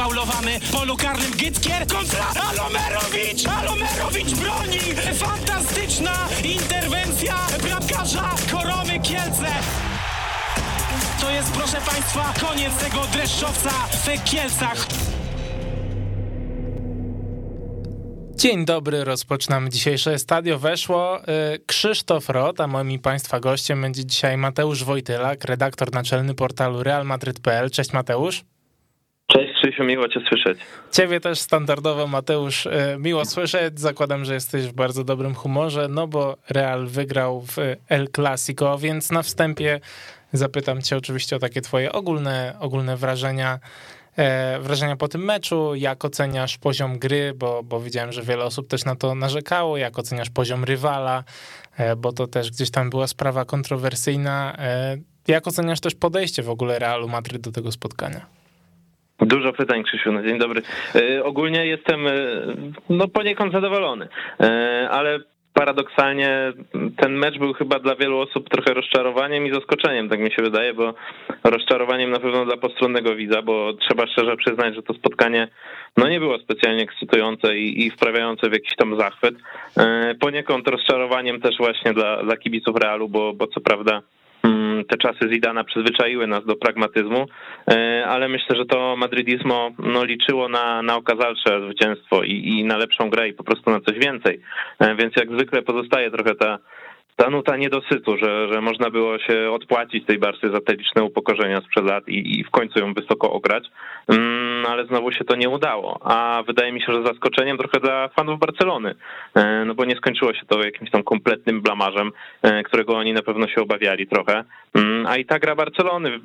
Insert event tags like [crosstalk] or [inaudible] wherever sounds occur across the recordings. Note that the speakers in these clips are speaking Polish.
faulowany w polu karnym kontra Alomerowicz! Alomerowicz broni! Fantastyczna interwencja bramkarza Koromy Kielce! To jest, proszę Państwa, koniec tego dreszczowca w Kielcach. Dzień dobry, rozpoczynamy dzisiejsze Stadio Weszło. Y, Krzysztof Rot, a moim Państwa gościem będzie dzisiaj Mateusz Wojtylak, redaktor naczelny portalu realmadryt.pl. Cześć Mateusz. Krzysiu, miło cię słyszeć. Ciebie też standardowo Mateusz, y, miło słyszeć. Zakładam, że jesteś w bardzo dobrym humorze, no bo Real wygrał w El Clasico, więc na wstępie zapytam cię oczywiście o takie twoje ogólne, ogólne wrażenia E, wrażenia po tym meczu, jak oceniasz poziom gry, bo, bo widziałem, że wiele osób też na to narzekało, jak oceniasz poziom rywala, e, bo to też gdzieś tam była sprawa kontrowersyjna. E, jak oceniasz też podejście w ogóle Realu Madryt do tego spotkania? Dużo pytań, Krzysiu. No, dzień dobry. ogólnie jestem no, poniekąd zadowolony, ale paradoksalnie ten mecz był chyba dla wielu osób trochę rozczarowaniem i zaskoczeniem, tak mi się wydaje, bo rozczarowaniem na pewno dla postronnego widza, bo trzeba szczerze przyznać, że to spotkanie no nie było specjalnie ekscytujące i, i wprawiające w jakiś tam zachwyt. E, poniekąd rozczarowaniem też właśnie dla, dla kibiców Realu, bo, bo co prawda te czasy Zidana przyzwyczaiły nas do pragmatyzmu, e, ale myślę, że to madridismo no, liczyło na, na okazalsze zwycięstwo i, i na lepszą grę i po prostu na coś więcej. E, więc jak zwykle pozostaje trochę ta ta nuta niedosytu, że, że można było się odpłacić tej Barsy za te liczne upokorzenia sprzed lat i, i w końcu ją wysoko ograć, mm, ale znowu się to nie udało. A wydaje mi się, że zaskoczeniem trochę dla fanów Barcelony, e, no bo nie skończyło się to jakimś tam kompletnym blamarzem, e, którego oni na pewno się obawiali trochę. Mm, a i ta gra Barcelony,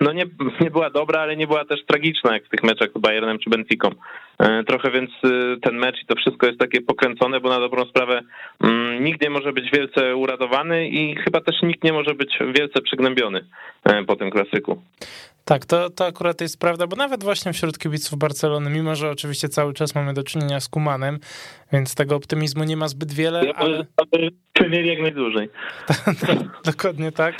no nie, nie była dobra, ale nie była też tragiczna, jak w tych meczach z Bayernem czy Benficą. E, trochę więc ten mecz i to wszystko jest takie pokręcone, bo na dobrą sprawę mm, nikt nie może być wielce i chyba też nikt nie może być wielce przygnębiony e, po tym klasyku. Tak, to, to akurat jest prawda, bo nawet właśnie wśród kibiców Barcelony, mimo że oczywiście cały czas mamy do czynienia z Kumanem, więc tego optymizmu nie ma zbyt wiele, ja ale... Mieli jak najdłużej. Dokładnie tak.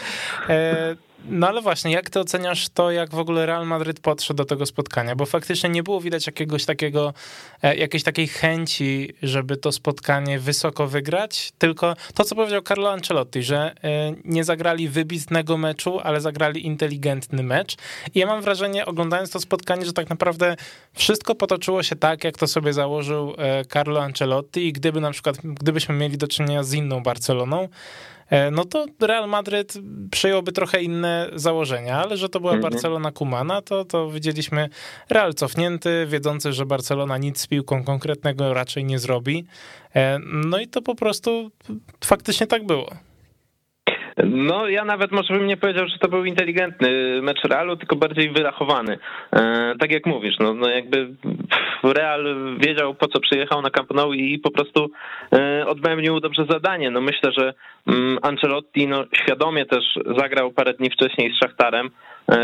E, no ale właśnie, jak ty oceniasz to, jak w ogóle Real Madryt podszedł do tego spotkania? Bo faktycznie nie było widać jakiegoś takiego, e, jakiejś takiej chęci, żeby to spotkanie wysoko wygrać, tylko to, co powiedział Carlo Ancelotti, że e, nie zagrali wybitnego meczu, ale zagrali inteligentny mecz. I ja mam wrażenie, oglądając to spotkanie, że tak naprawdę wszystko potoczyło się tak, jak to sobie założył e, Carlo Ancelotti i gdyby na przykład, gdybyśmy mieli do czynienia z inną Barceloną, no to Real Madryt przyjąłby trochę inne założenia, ale że to była mhm. Barcelona Kumana, to, to widzieliśmy Real cofnięty, wiedzący, że Barcelona nic z piłką konkretnego raczej nie zrobi. E, no i to po prostu faktycznie tak było. No ja nawet może bym nie powiedział, że to był inteligentny mecz Realu, tylko bardziej wyrachowany. E, tak jak mówisz, no, no jakby Real wiedział po co przyjechał na Camp Nou i po prostu e, dobrze zadanie. No myślę, że mm, Ancelotti no, świadomie też zagrał parę dni wcześniej z Szachtarem,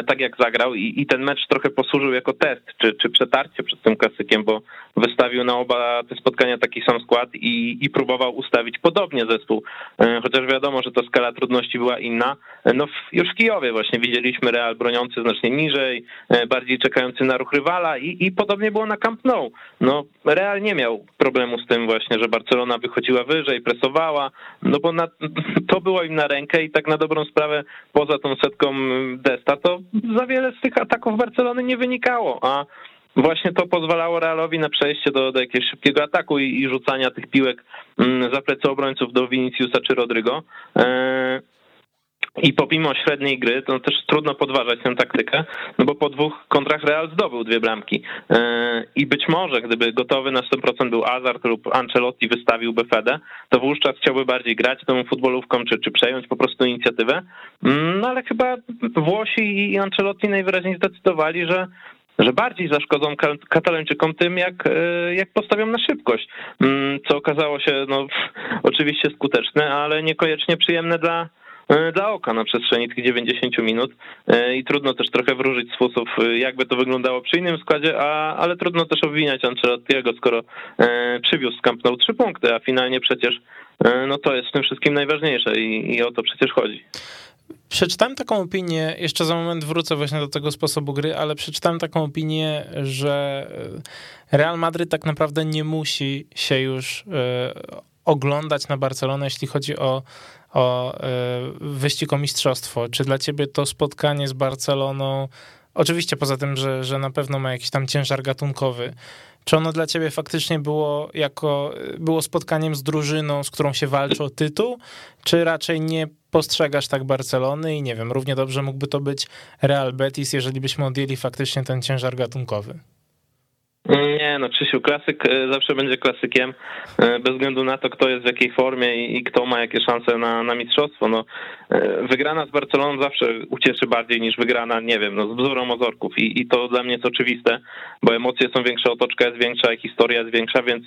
tak jak zagrał i, i ten mecz trochę posłużył jako test, czy, czy przetarcie przed tym klasykiem, bo wystawił na oba te spotkania taki sam skład i, i próbował ustawić podobnie zespół, e, chociaż wiadomo, że ta skala trudności była inna. E, no w, już w Kijowie właśnie widzieliśmy Real broniący znacznie niżej, bardziej czekający na ruch rywala i, i podobnie było na Camp Nou. No Real nie miał problemu z tym właśnie, że Barcelona wychodziła wyżej, presowała, no bo na, [laughs] to było im na rękę i tak na dobrą sprawę poza tą setką Desta, to za wiele z tych ataków Barcelony nie wynikało, a właśnie to pozwalało Realowi na przejście do, do jakiegoś szybkiego ataku i, i rzucania tych piłek mm, za plecy obrońców do Viniciusa czy Rodrygo. E, i pomimo średniej gry, to też trudno podważać tę taktykę, no bo po dwóch kontrach Real zdobył dwie bramki. E, I być może, gdyby gotowy na 100% był Azar lub Ancelotti wystawiłby Fedę, to wówczas chciałby bardziej grać tą futbolówką, czy, czy przejąć po prostu inicjatywę. Mm, no ale chyba Włosi i Ancelotti najwyraźniej zdecydowali, że że bardziej zaszkodzą Katalończykom tym, jak, e, jak postawią na szybkość, mm, co okazało się no, oczywiście skuteczne, ale niekoniecznie przyjemne dla, dla oka na przestrzeni tych 90 minut e, i trudno też trochę wróżyć z fusów, e, jakby to wyglądało przy innym składzie, a, ale trudno też obwiniać Ancelottiego, skoro przywiózł z Camp trzy punkty, a finalnie przecież no to jest w tym wszystkim najważniejsze i, i o to przecież chodzi. Przeczytałem taką opinię, jeszcze za moment wrócę właśnie do tego sposobu gry, ale przeczytałem taką opinię, że Real Madryt tak naprawdę nie musi się już oglądać na Barcelonę, jeśli chodzi o, o wyścig o mistrzostwo. Czy dla ciebie to spotkanie z Barceloną Oczywiście poza tym, że, że na pewno ma jakiś tam ciężar gatunkowy. Czy ono dla ciebie faktycznie było jako było spotkaniem z drużyną, z którą się walczy o tytuł, czy raczej nie postrzegasz tak Barcelony i nie wiem, równie dobrze mógłby to być Real Betis, jeżeli byśmy odjęli faktycznie ten ciężar gatunkowy? Nie, no Krzysiu, klasyk e, zawsze będzie klasykiem, e, bez względu na to, kto jest w jakiej formie i, kto ma jakie szanse na, na mistrzostwo. No, e, wygrana z Barceloną zawsze ucieszy bardziej niż wygrana, nie wiem, no, z bzurą Ozorków I, i to dla mnie jest oczywiste, bo emocje są większe, otoczka jest większa, historia jest większa, więc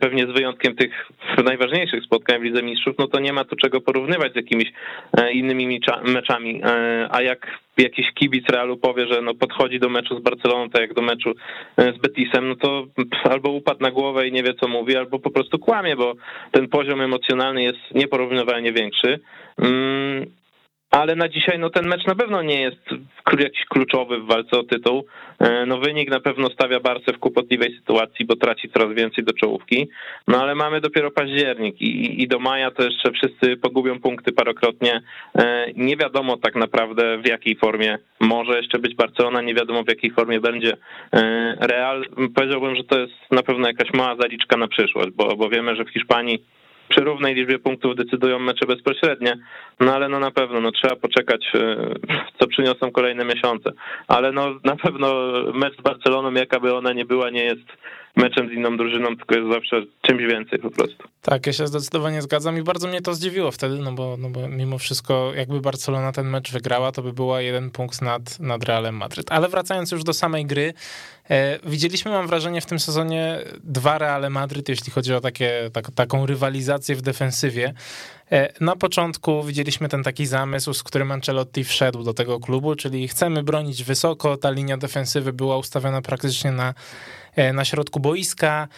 pewnie z wyjątkiem tych najważniejszych spotkań w Lidze Mistrzów, no to nie ma tu czego porównywać z jakimiś innymi meczami, a jak jakiś kibic Realu powie, że no podchodzi do meczu z Barceloną tak jak do meczu z Betisem, no to albo upadł na głowę i nie wie co mówi, albo po prostu kłamie, bo ten poziom emocjonalny jest nieporównywalnie większy. Ale na dzisiaj no ten mecz na pewno nie jest jakiś kluczowy w walce o tytuł. E, no wynik na pewno stawia Barce w kłopotliwej sytuacji, bo traci coraz więcej do czołówki. No ale mamy dopiero październik i, i do maja to jeszcze wszyscy pogubią punkty parokrotnie. E, nie wiadomo tak naprawdę w jakiej formie może jeszcze być Barcelona, nie wiadomo w jakiej formie będzie e, Real. Powiedziałbym, że to jest na pewno jakaś mała zaliczka na przyszłość, bo, bo wiemy, że w Hiszpanii przy równej liczbie punktów decydują mecze bezpośrednie, no ale no na pewno no trzeba poczekać, e, co przyniosą kolejne miesiące. Ale no na pewno mecz z Barceloną, jaka by ona nie była, nie jest meczem z inną drużyną, tylko jest zawsze czymś więcej po prostu. Tak, ja się zdecydowanie zgadzam i bardzo mnie to zdziwiło wtedy, no bo, no bo mimo wszystko jakby Barcelona ten mecz wygrała, to by była jeden punkt nad, nad Realem Madryt. Ale wracając już do samej gry, e, widzieliśmy, mam wrażenie, w tym sezonie dwa Reale Madryt, jeśli chodzi o takie, tak, taką rywalizację w defensywie. E, na początku widzieliśmy ten taki zamysł, z którym Ancelotti wszedł do tego klubu, czyli chcemy bronić wysoko, ta linia defensywy była ustawiona praktycznie na, e, na środku boiska.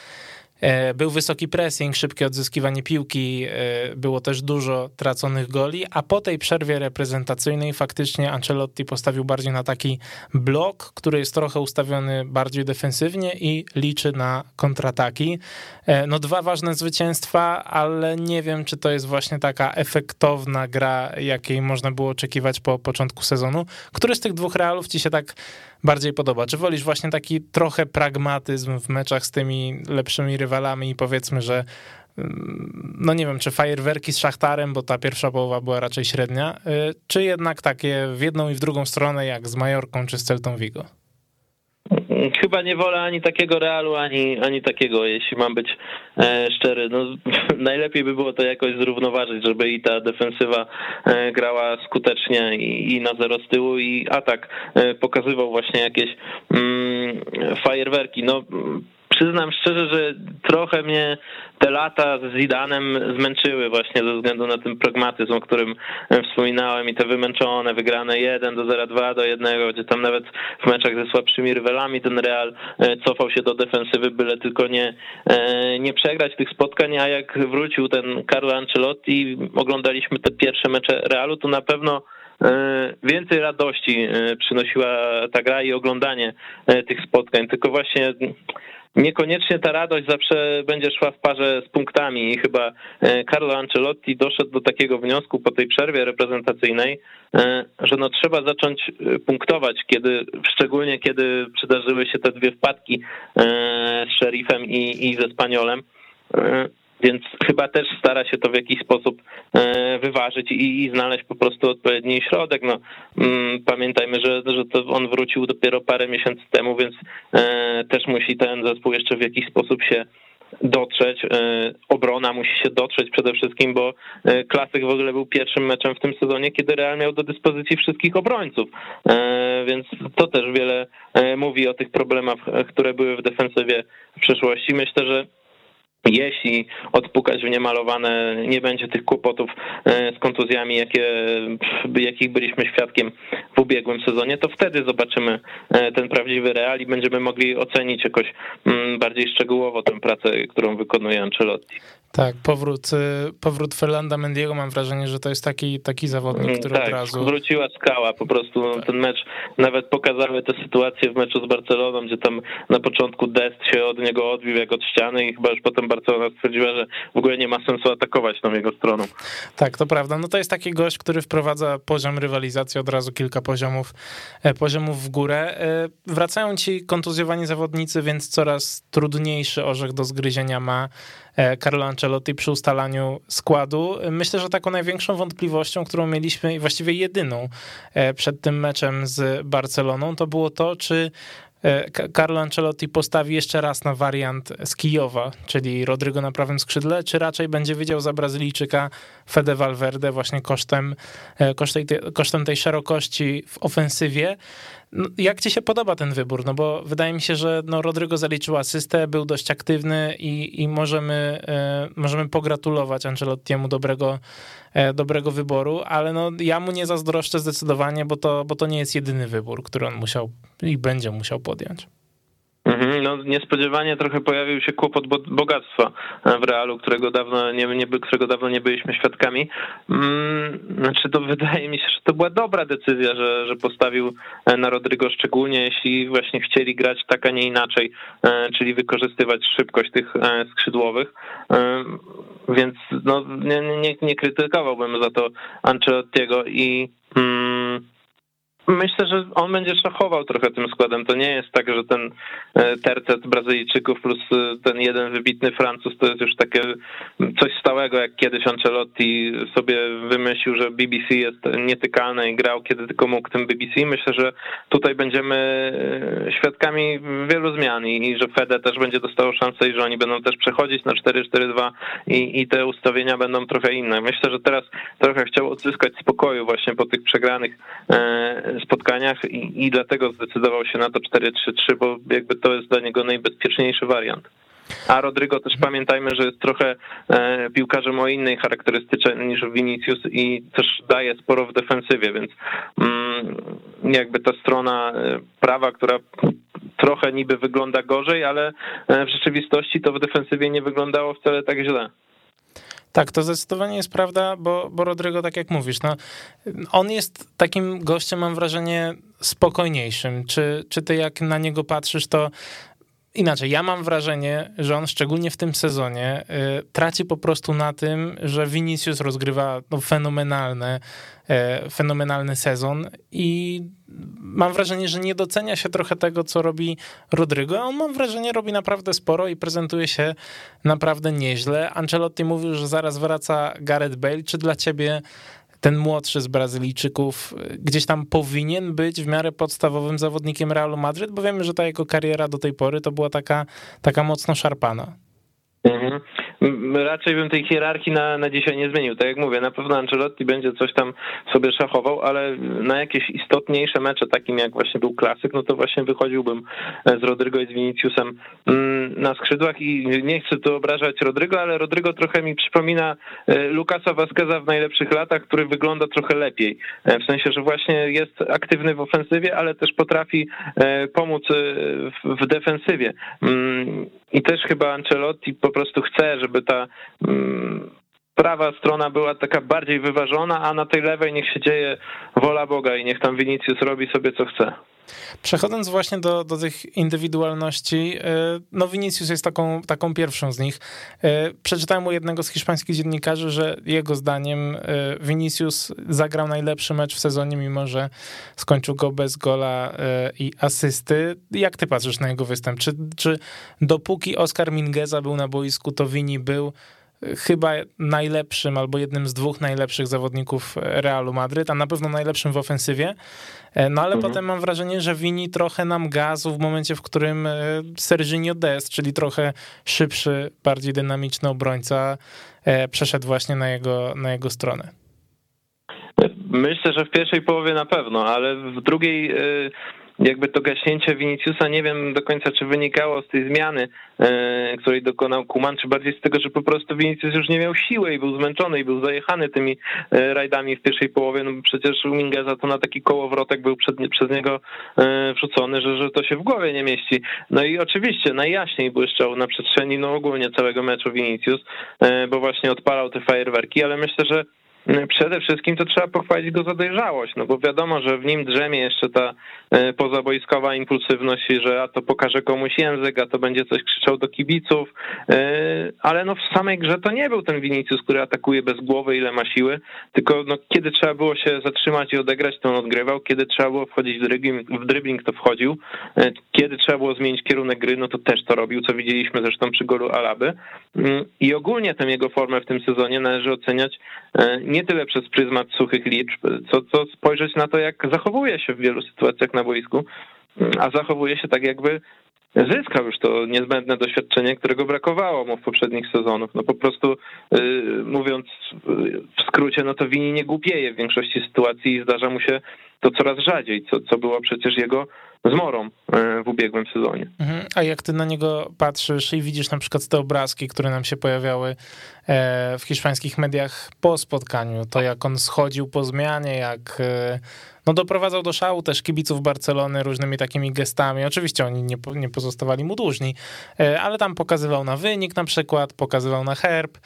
E, był wysoki pressing, szybkie odzyskiwanie piłki, e, było też dużo traconych goli, a po tej przerwie reprezentacyjnej faktycznie Ancelotti postawił bardziej na taki blok, który jest trochę ustawiony bardziej defensywnie i liczy na kontrataki. E, no dwa ważne zwycięstwa, ale nie wiem, czy to jest właśnie taka efektowna gra, jakiej można było oczekiwać po początku sezonu. Który z tych dwóch realów ci się tak bardziej podoba? Czy wolisz właśnie taki trochę pragmatyzm w meczach z tymi lepszymi rywalami i powiedzmy, że mm, no nie wiem, czy fajerwerki z Szachtarem, bo ta pierwsza połowa była raczej średnia, y, czy jednak takie w jedną i w drugą stronę, jak z Majorką czy z Celtą Vigo? Chyba nie wolę ani takiego Realu, ani, ani takiego, jeśli mam być e, szczery. No, [laughs] najlepiej by było to jakoś zrównoważyć, żeby i ta defensywa e, grała skutecznie i, i na zero z tyłu i atak e, pokazywał właśnie jakieś mm, fajerwerki. No, przyznam szczerze, że trochę mnie te lata z Zidanem zmęczyły właśnie ze względu na ten pragmatyzm, o którym wspominałem i te wymęczone, wygrane 1 do 0, 2 do 1, gdzie tam nawet w meczach ze słabszymi rywalami ten Real e, cofał się do defensywy, byle tylko nie, e, nie przegrać tych spotkań, a jak wrócił ten Carlo Ancelotti, oglądaliśmy te pierwsze mecze Realu, to na pewno e, więcej radości przynosiła ta gra i oglądanie tych spotkań, tylko właśnie niekoniecznie ta radość zawsze będzie szła w parze z punktami i chyba e, Carlo Ancelotti doszedł do takiego wniosku po tej przerwie reprezentacyjnej, e, że no trzeba zacząć e, punktować, kiedy, szczególnie kiedy przydarzyły się te dwie wpadki z Sheriffem i, i ze Spaniolem więc chyba też stara się to w jakiś sposób e, wyważyć i, znaleźć po prostu odpowiedni środek. No, mm, pamiętajmy, że, że to on wrócił dopiero parę miesięcy temu, więc e, też musi ten zespół jeszcze w jakiś sposób się dotrzeć. E, obrona musi się dotrzeć przede wszystkim, bo klasyk w ogóle był pierwszym meczem w tym sezonie, kiedy Real miał do dyspozycji wszystkich obrońców. Więc to też wiele mówi o tych problemach, które były w defensywie w przeszłości. Myślę, że jeśli odpukać w niemalowane, nie będzie tych kłopotów e, z kontuzjami, jakie, jakich byliśmy świadkiem w ubiegłym sezonie, to wtedy zobaczymy e, ten prawdziwy real i będziemy mogli ocenić jakoś mm, bardziej szczegółowo tę pracę, którą wykonuje Ancelotti. Tak, powrót, y, powrót Fernanda Mendiego mam wrażenie, że to jest taki, taki zawodnik, Mm, który tak, od razu... wróciła skała, po prostu ten mecz, nawet pokazały te sytuacje w meczu z Barceloną, gdzie tam na początku Dest się od niego odbił jak od ściany i chyba już potem Barcelona stwierdziła, że w ogóle nie ma sensu atakować tą jego stroną. Tak, to prawda. No to jest taki gość, który wprowadza poziom rywalizacji od razu kilka poziomów, e, poziomów w górę. E, Wracają ci kontuzjowani zawodnicy, więc coraz trudniejszy orzech do zgryzienia ma Carlo Ancelotti przy ustalaniu składu. Myślę, że taką największą wątpliwością, którą mieliśmy i właściwie jedyną e, przed tym meczem z Barceloną, to było to, czy e, Carlo Ancelotti postawi jeszcze raz na wariant z Kijowa, czyli Rodrygo na prawym skrzydle, czy raczej będzie wiedział za Brazylijczyka Fede Valverde właśnie kosztem, e, kosztem, tej, kosztem tej szerokości w ofensywie. No, jak ci się podoba ten wybór? No bo wydaje mi się, że no Rodrygo zaliczył asystę, był dość aktywny i, i możemy, e, możemy pogratulować Ancelottiemu dobrego, e, dobrego wyboru, ale no ja mu nie zazdroszczę zdecydowanie, bo to, bo to nie jest jedyny wybór, który on musiał i będzie musiał podjąć. No niespodziewanie trochę pojawił się kłopot bo- bogactwa w Realu, którego dawno nie, nie, którego dawno nie byliśmy świadkami. Mm, Znaczy to [laughs] wydaje mi się, że to była dobra decyzja, że, że postawił e, na Rodrygo szczególnie jeśli właśnie chcieli grać tak, a nie inaczej, e, czyli wykorzystywać szybkość tych e, skrzydłowych. Więc no, nie, nie, nie krytykowałbym za to Ancelottiego i mm, Myślę, że on będzie szachował trochę tym składem. To nie jest tak, że ten e, tercet Brazylijczyków plus e, ten jeden wybitny Francuz to jest już takie coś stałego, jak kiedyś Ancelotti sobie wymyślił, że BBC jest nietykalne i grał kiedy tylko mógł tym BBC. Myślę, że tutaj będziemy e, świadkami wielu zmian i że Fede też będzie dostało szansę i że oni będą też przechodzić na 4-4-2 i, i te ustawienia będą trochę inne. Myślę, że teraz trochę chciał odzyskać spokoju właśnie po tych przegranych spotkaniach i, i dlatego zdecydował się na to 4-3-3, bo jakby to jest dla niego najbezpieczniejszy wariant. A Rodrygo też pamiętajmy, że jest trochę e, piłkarzem o innej charakterystyce niż Vinicius i też daje sporo w defensywie, więc mm, jakby ta strona e, prawa, która trochę niby wygląda gorzej, ale e, w rzeczywistości to w defensywie nie wyglądało wcale tak źle. Tak, to zdecydowanie jest prawda, bo, bo Rodrygo, tak jak mówisz, no, on jest takim gościem, mam wrażenie, spokojniejszym. Czy, czy ty jak na niego patrzysz, to inaczej, ja mam wrażenie, że on szczególnie w tym sezonie y, traci po prostu na tym, że Vinicius rozgrywa no, fenomenalne, y, fenomenalny sezon i mam wrażenie, że nie docenia się trochę tego, co robi Rodrygo, a on mam wrażenie robi naprawdę sporo i prezentuje się naprawdę nieźle. Ancelotti mówił, że zaraz wraca Gareth Bale. Czy dla ciebie ten młodszy z Brazylijczyków gdzieś tam powinien być w miarę podstawowym zawodnikiem Realu Madryt, bo wiemy, że ta jego kariera do tej pory to była taka, taka mocno szarpana. Mhm. Raczej bym tej hierarchii na, na dzisiaj nie zmienił. Tak jak mówię, na pewno Ancelotti będzie coś tam sobie szachował, ale na jakieś istotniejsze mecze, takim jak właśnie był klasyk, no to właśnie wychodziłbym z Rodrygo i z Viniciusem na skrzydłach i nie chcę tu obrażać Rodrygo, ale Rodrygo trochę mi przypomina e, Lukasa Vasqueza w najlepszych latach, który wygląda trochę lepiej. E, W sensie, że właśnie jest aktywny w ofensywie, ale też potrafi e, pomóc e, w defensywie. I też chyba Ancelotti po prostu chce, żeby ta mm, prawa strona była taka bardziej wyważona, a na tej lewej niech się dzieje wola Boga i niech tam Vinicius robi sobie co chce. Przechodząc właśnie do, do tych indywidualności, e, no Vinicius jest taką, taką pierwszą z nich. E, Przeczytałem u jednego z hiszpańskich dziennikarzy, że jego zdaniem e, Vinicius zagrał najlepszy mecz w sezonie, mimo że skończył go bez gola i asysty. Jak ty patrzysz na jego występ? Czy, czy dopóki Oscar Mingueza był na boisku, to Vini był chyba najlepszym albo jednym z dwóch najlepszych zawodników Realu Madryt, a na pewno najlepszym w ofensywie. No ale Mhm. potem mam wrażenie, że Vini trochę nam gazu w momencie, w którym e, Serginio Dest, czyli trochę szybszy, bardziej dynamiczny obrońca, e, przeszedł właśnie na jego, na jego stronę. Myślę, że w pierwszej połowie na pewno, ale w drugiej y, jakby to gaśnięcie Viniciusa nie wiem do końca, czy wynikało z tej zmiany, e, której dokonał Kuman, czy bardziej z tego, że po prostu Vinicius już nie miał siły i był zmęczony i był zajechany tymi e, rajdami w pierwszej połowie, no przecież Mingeza to na taki kołowrotek był przed, przez niego e, wrzucony, że, że to się w głowie nie mieści. No i oczywiście najjaśniej błyszczał na przestrzeni no ogólnie całego meczu Vinicius, bo właśnie odpalał te fajerwerki, ale myślę, że Przede wszystkim to trzeba pochwalić go za dojrzałość, no bo wiadomo, że w nim drzemie jeszcze ta e, pozabojskowa impulsywność, że a to pokaże komuś język, a to będzie coś krzyczał do kibiców, e, ale no w samej grze to nie był ten Vinicius, który atakuje bez głowy, ile ma siły, tylko no kiedy trzeba było się zatrzymać i odegrać, to on odgrywał, kiedy trzeba było wchodzić w dribbling, w dribbling to wchodził, e, kiedy trzeba było zmienić kierunek gry, no to też to robił, co widzieliśmy zresztą przy golu Alaby. Mm, i ogólnie tę jego formę w tym sezonie należy oceniać nie tyle przez pryzmat suchych liczb, co, co spojrzeć na to, jak zachowuje się w wielu sytuacjach na boisku, a zachowuje się tak, jakby zyskał już to niezbędne doświadczenie, którego brakowało mu w poprzednich sezonach. No po prostu yy, mówiąc w skrócie, no to Wini nie głupieje w większości sytuacji i zdarza mu się to coraz rzadziej, co, co było przecież jego zmorą e, w ubiegłym sezonie. Mhm. A jak ty na niego patrzysz i widzisz na przykład te obrazki, które nam się pojawiały e, w hiszpańskich mediach po spotkaniu, to jak on schodził po zmianie, jak e, no doprowadzał do szału też kibiców Barcelony różnymi takimi gestami. Oczywiście oni nie, nie pozostawali mu dłużni, ale tam pokazywał na wynik na przykład, pokazywał na herb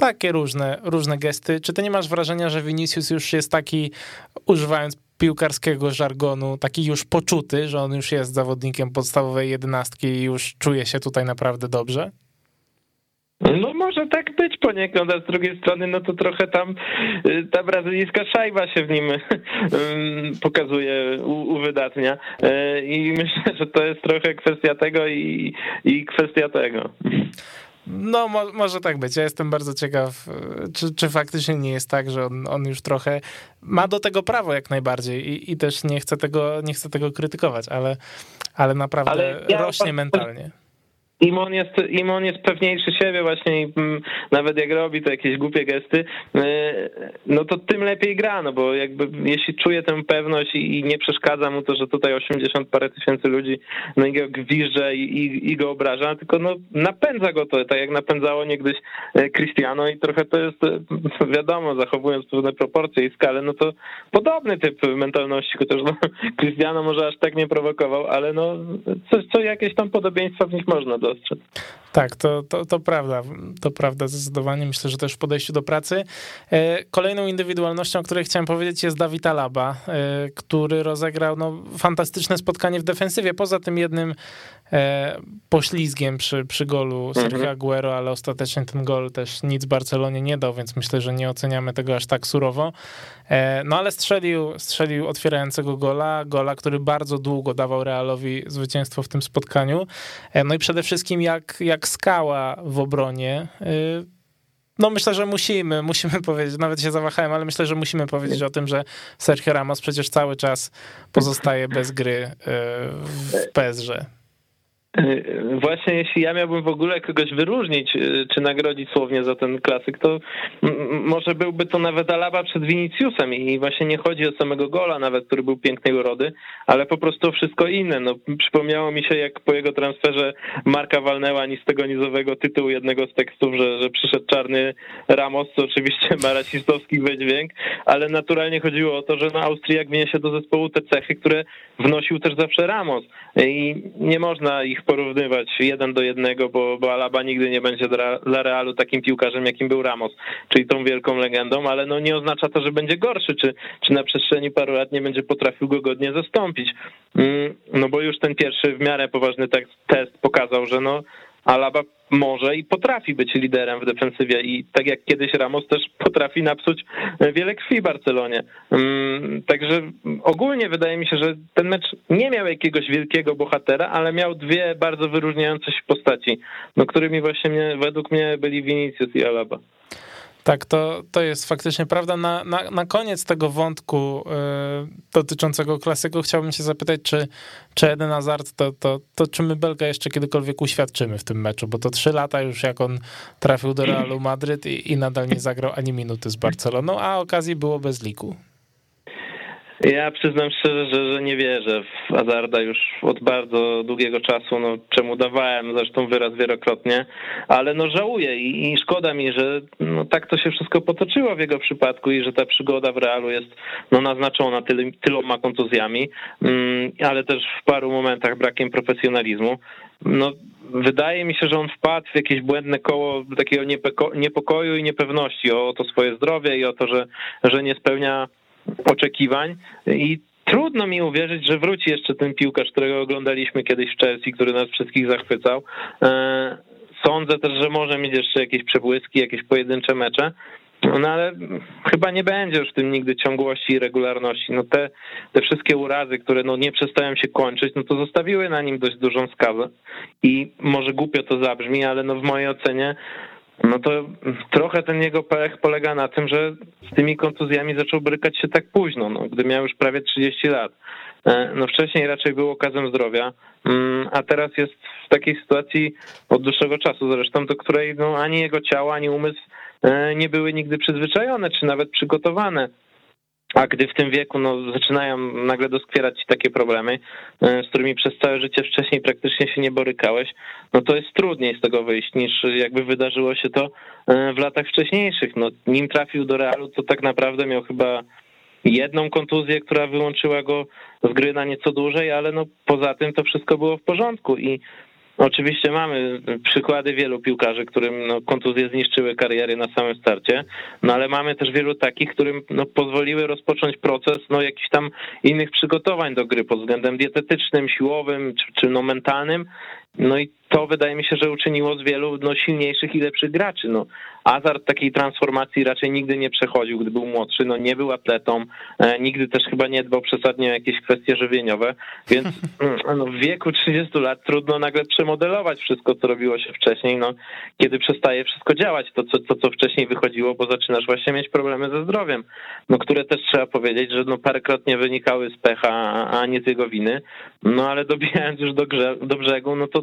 takie różne, różne gesty. Czy ty nie masz wrażenia, że Vinicius już jest taki, używając piłkarskiego żargonu, taki już poczuty, że on już jest zawodnikiem podstawowej jedenastki i już czuje się tutaj naprawdę dobrze? No może tak być poniekąd, a z drugiej strony no to trochę tam y, ta brazylijska szajba się w nim [laughs] pokazuje, uwydatnia y, i myślę, że to jest trochę kwestia tego i, i kwestia tego. No, mo może tak być. Ja jestem bardzo ciekaw, czy, czy faktycznie nie jest tak, że on, on już trochę ma do tego prawo jak najbardziej i, i też nie chcę tego, nie chcę tego krytykować, ale, ale naprawdę ale ja rośnie mentalnie im on jest, im on jest pewniejszy siebie właśnie i mm, nawet jak robi to jakieś głupie gesty, y, no to tym lepiej gra, no bo jakby jeśli czuje tę pewność i, nie przeszkadza mu to, że tutaj 80 parę tysięcy ludzi no i go gwizdże i, i, i go obraża, tylko no napędza go to, tak jak napędzało niegdyś e, Cristiano i trochę to jest e, wiadomo, zachowując pewne proporcje i skalę, no to podobny typ mentalności, chociaż no, [laughs] Cristiano może aż tak nie prowokował, ale no coś, co jakieś tam podobieństwa w nich można do dostrzec. Tak, to, to, to prawda, to prawda zdecydowanie. Myślę, że też w podejściu do pracy. E, kolejną indywidualnością, o której chciałem powiedzieć jest Dawid Alaba, e, który rozegrał no, fantastyczne spotkanie w defensywie, poza tym jednym poślizgiem przy, przy golu Sergio mhm. Aguero, ale ostatecznie ten gol też nic Barcelonie nie dał, więc myślę, że nie oceniamy tego aż tak surowo. No ale strzelił, strzelił otwierającego gola, gola, który bardzo długo dawał Realowi zwycięstwo w tym spotkaniu. No i przede wszystkim jak, jak skała w obronie. Y, no myślę, że musimy, musimy [laughs] powiedzieć, nawet się zawahałem, ale myślę, że musimy powiedzieć o tym, że Sergio Ramos przecież cały czas pozostaje bez gry y, w PSG. E, właśnie jeśli ja miałbym w ogóle kogoś wyróżnić, e, czy nagrodzić słownie za ten klasyk, to może byłby to nawet Alaba przed Viniciusem i właśnie nie chodzi o samego gola nawet, który był pięknej urody, ale po prostu o wszystko inne. No, przypomniało mi się, jak po jego transferze Marka walnęła ni z tego nizowego tytułu jednego z tekstów, że, że przyszedł czarny Ramos, co oczywiście [laughs] ma rasistowski wydźwięk, ale naturalnie chodziło o to, że na Austriak wniesie do zespołu te cechy, które wnosił też zawsze Ramos i nie można ich porównywać jeden do jednego, bo, bo Alaba nigdy nie będzie dla Realu takim piłkarzem, jakim był Ramos, czyli tą wielką legendą, ale no nie oznacza to, że będzie gorszy, czy, czy na przestrzeni paru lat nie będzie potrafił go godnie zastąpić. Mm, no bo już ten pierwszy w miarę poważny test pokazał, że no Alaba może i potrafi być liderem w defensywie i tak jak kiedyś Ramos też potrafi napsuć wiele krwi Barcelonie. Mm, także ogólnie wydaje mi się, że ten mecz nie miał jakiegoś wielkiego bohatera, ale miał dwie bardzo wyróżniające się postaci, no którymi właśnie mnie, według mnie byli Vinicius i Alaba. Tak, to, to jest faktycznie prawda. Na, na, na koniec tego wątku y, dotyczącego klasyku chciałbym się zapytać, czy, czy Eden Hazard, to, to, to czy my Belga jeszcze kiedykolwiek uświadczymy w tym meczu, bo to trzy lata już jak on trafił do Realu Madryt i, i nadal nie zagrał ani minuty z Barceloną, a okazji było bez liku. Ja przyznam szczerze, że, że nie wierzę w Azarda już od bardzo długiego czasu, no czemu dawałem zresztą wyraz wielokrotnie, ale no żałuję i, i szkoda mi, że no, tak to się wszystko potoczyło w jego przypadku i że ta przygoda w Realu jest no, naznaczona tyl, tyloma kontuzjami, mm, ale też w paru momentach brakiem profesjonalizmu. No, wydaje mi się, że on wpadł w jakieś błędne koło takiego niepokoju i niepewności o to swoje zdrowie i o to, że, że nie spełnia oczekiwań i trudno mi uwierzyć, że wróci jeszcze ten piłkarz, którego oglądaliśmy kiedyś w Chelsea, który nas wszystkich zachwycał. E, sądzę też, że może mieć jeszcze jakieś przebłyski, jakieś pojedyncze mecze, no ale chyba nie będzie już w tym nigdy ciągłości i regularności. No te, te wszystkie urazy, które no nie przestają się kończyć, no to zostawiły na nim dość dużą skazę. I może głupio to zabrzmi, ale no w mojej ocenie no to trochę ten jego pech polega na tym, że z tymi kontuzjami zaczął brykać się tak późno, no, gdy miał już prawie 30 lat. E, no wcześniej raczej był okazem zdrowia, mm, a teraz jest w takiej sytuacji od dłuższego czasu zresztą, do której no, ani jego ciało, ani umysł e, nie były nigdy przyzwyczajone, czy nawet przygotowane. A gdy w tym wieku no, zaczynają nagle doskwierać ci takie problemy, e, z którymi przez całe życie wcześniej praktycznie się nie borykałeś, no to jest trudniej z tego wyjść niż jakby wydarzyło się to w latach wcześniejszych. No, nim trafił do Realu, to tak naprawdę miał chyba jedną kontuzję, która wyłączyła go z gry na nieco dłużej, ale no poza tym to wszystko było w porządku i Oczywiście mamy przykłady wielu piłkarzy, którym no, kontuzje zniszczyły kariery na samym starcie, no ale mamy też wielu takich, którym no, pozwoliły rozpocząć proces no, jakichś tam innych przygotowań do gry pod względem dietetycznym, siłowym czy, czy no, mentalnym. No i to wydaje mi się, że uczyniło z wielu no, silniejszych i lepszych graczy. No, Azar takiej transformacji raczej nigdy nie przechodził, gdy był młodszy, no nie był atletą, e, nigdy też chyba nie dbał przesadnie o jakieś kwestie żywieniowe, więc [laughs] mm, no, w wieku 30 lat trudno nagle przemodelować wszystko, co robiło się wcześniej, no, kiedy przestaje wszystko działać, to co, to, co wcześniej wychodziło, bo zaczynasz właśnie mieć problemy ze zdrowiem, no, które też trzeba powiedzieć, że no, parykrotnie wynikały z pecha, a nie z jego winy, no ale dobijając już do, grze, do brzegu, no to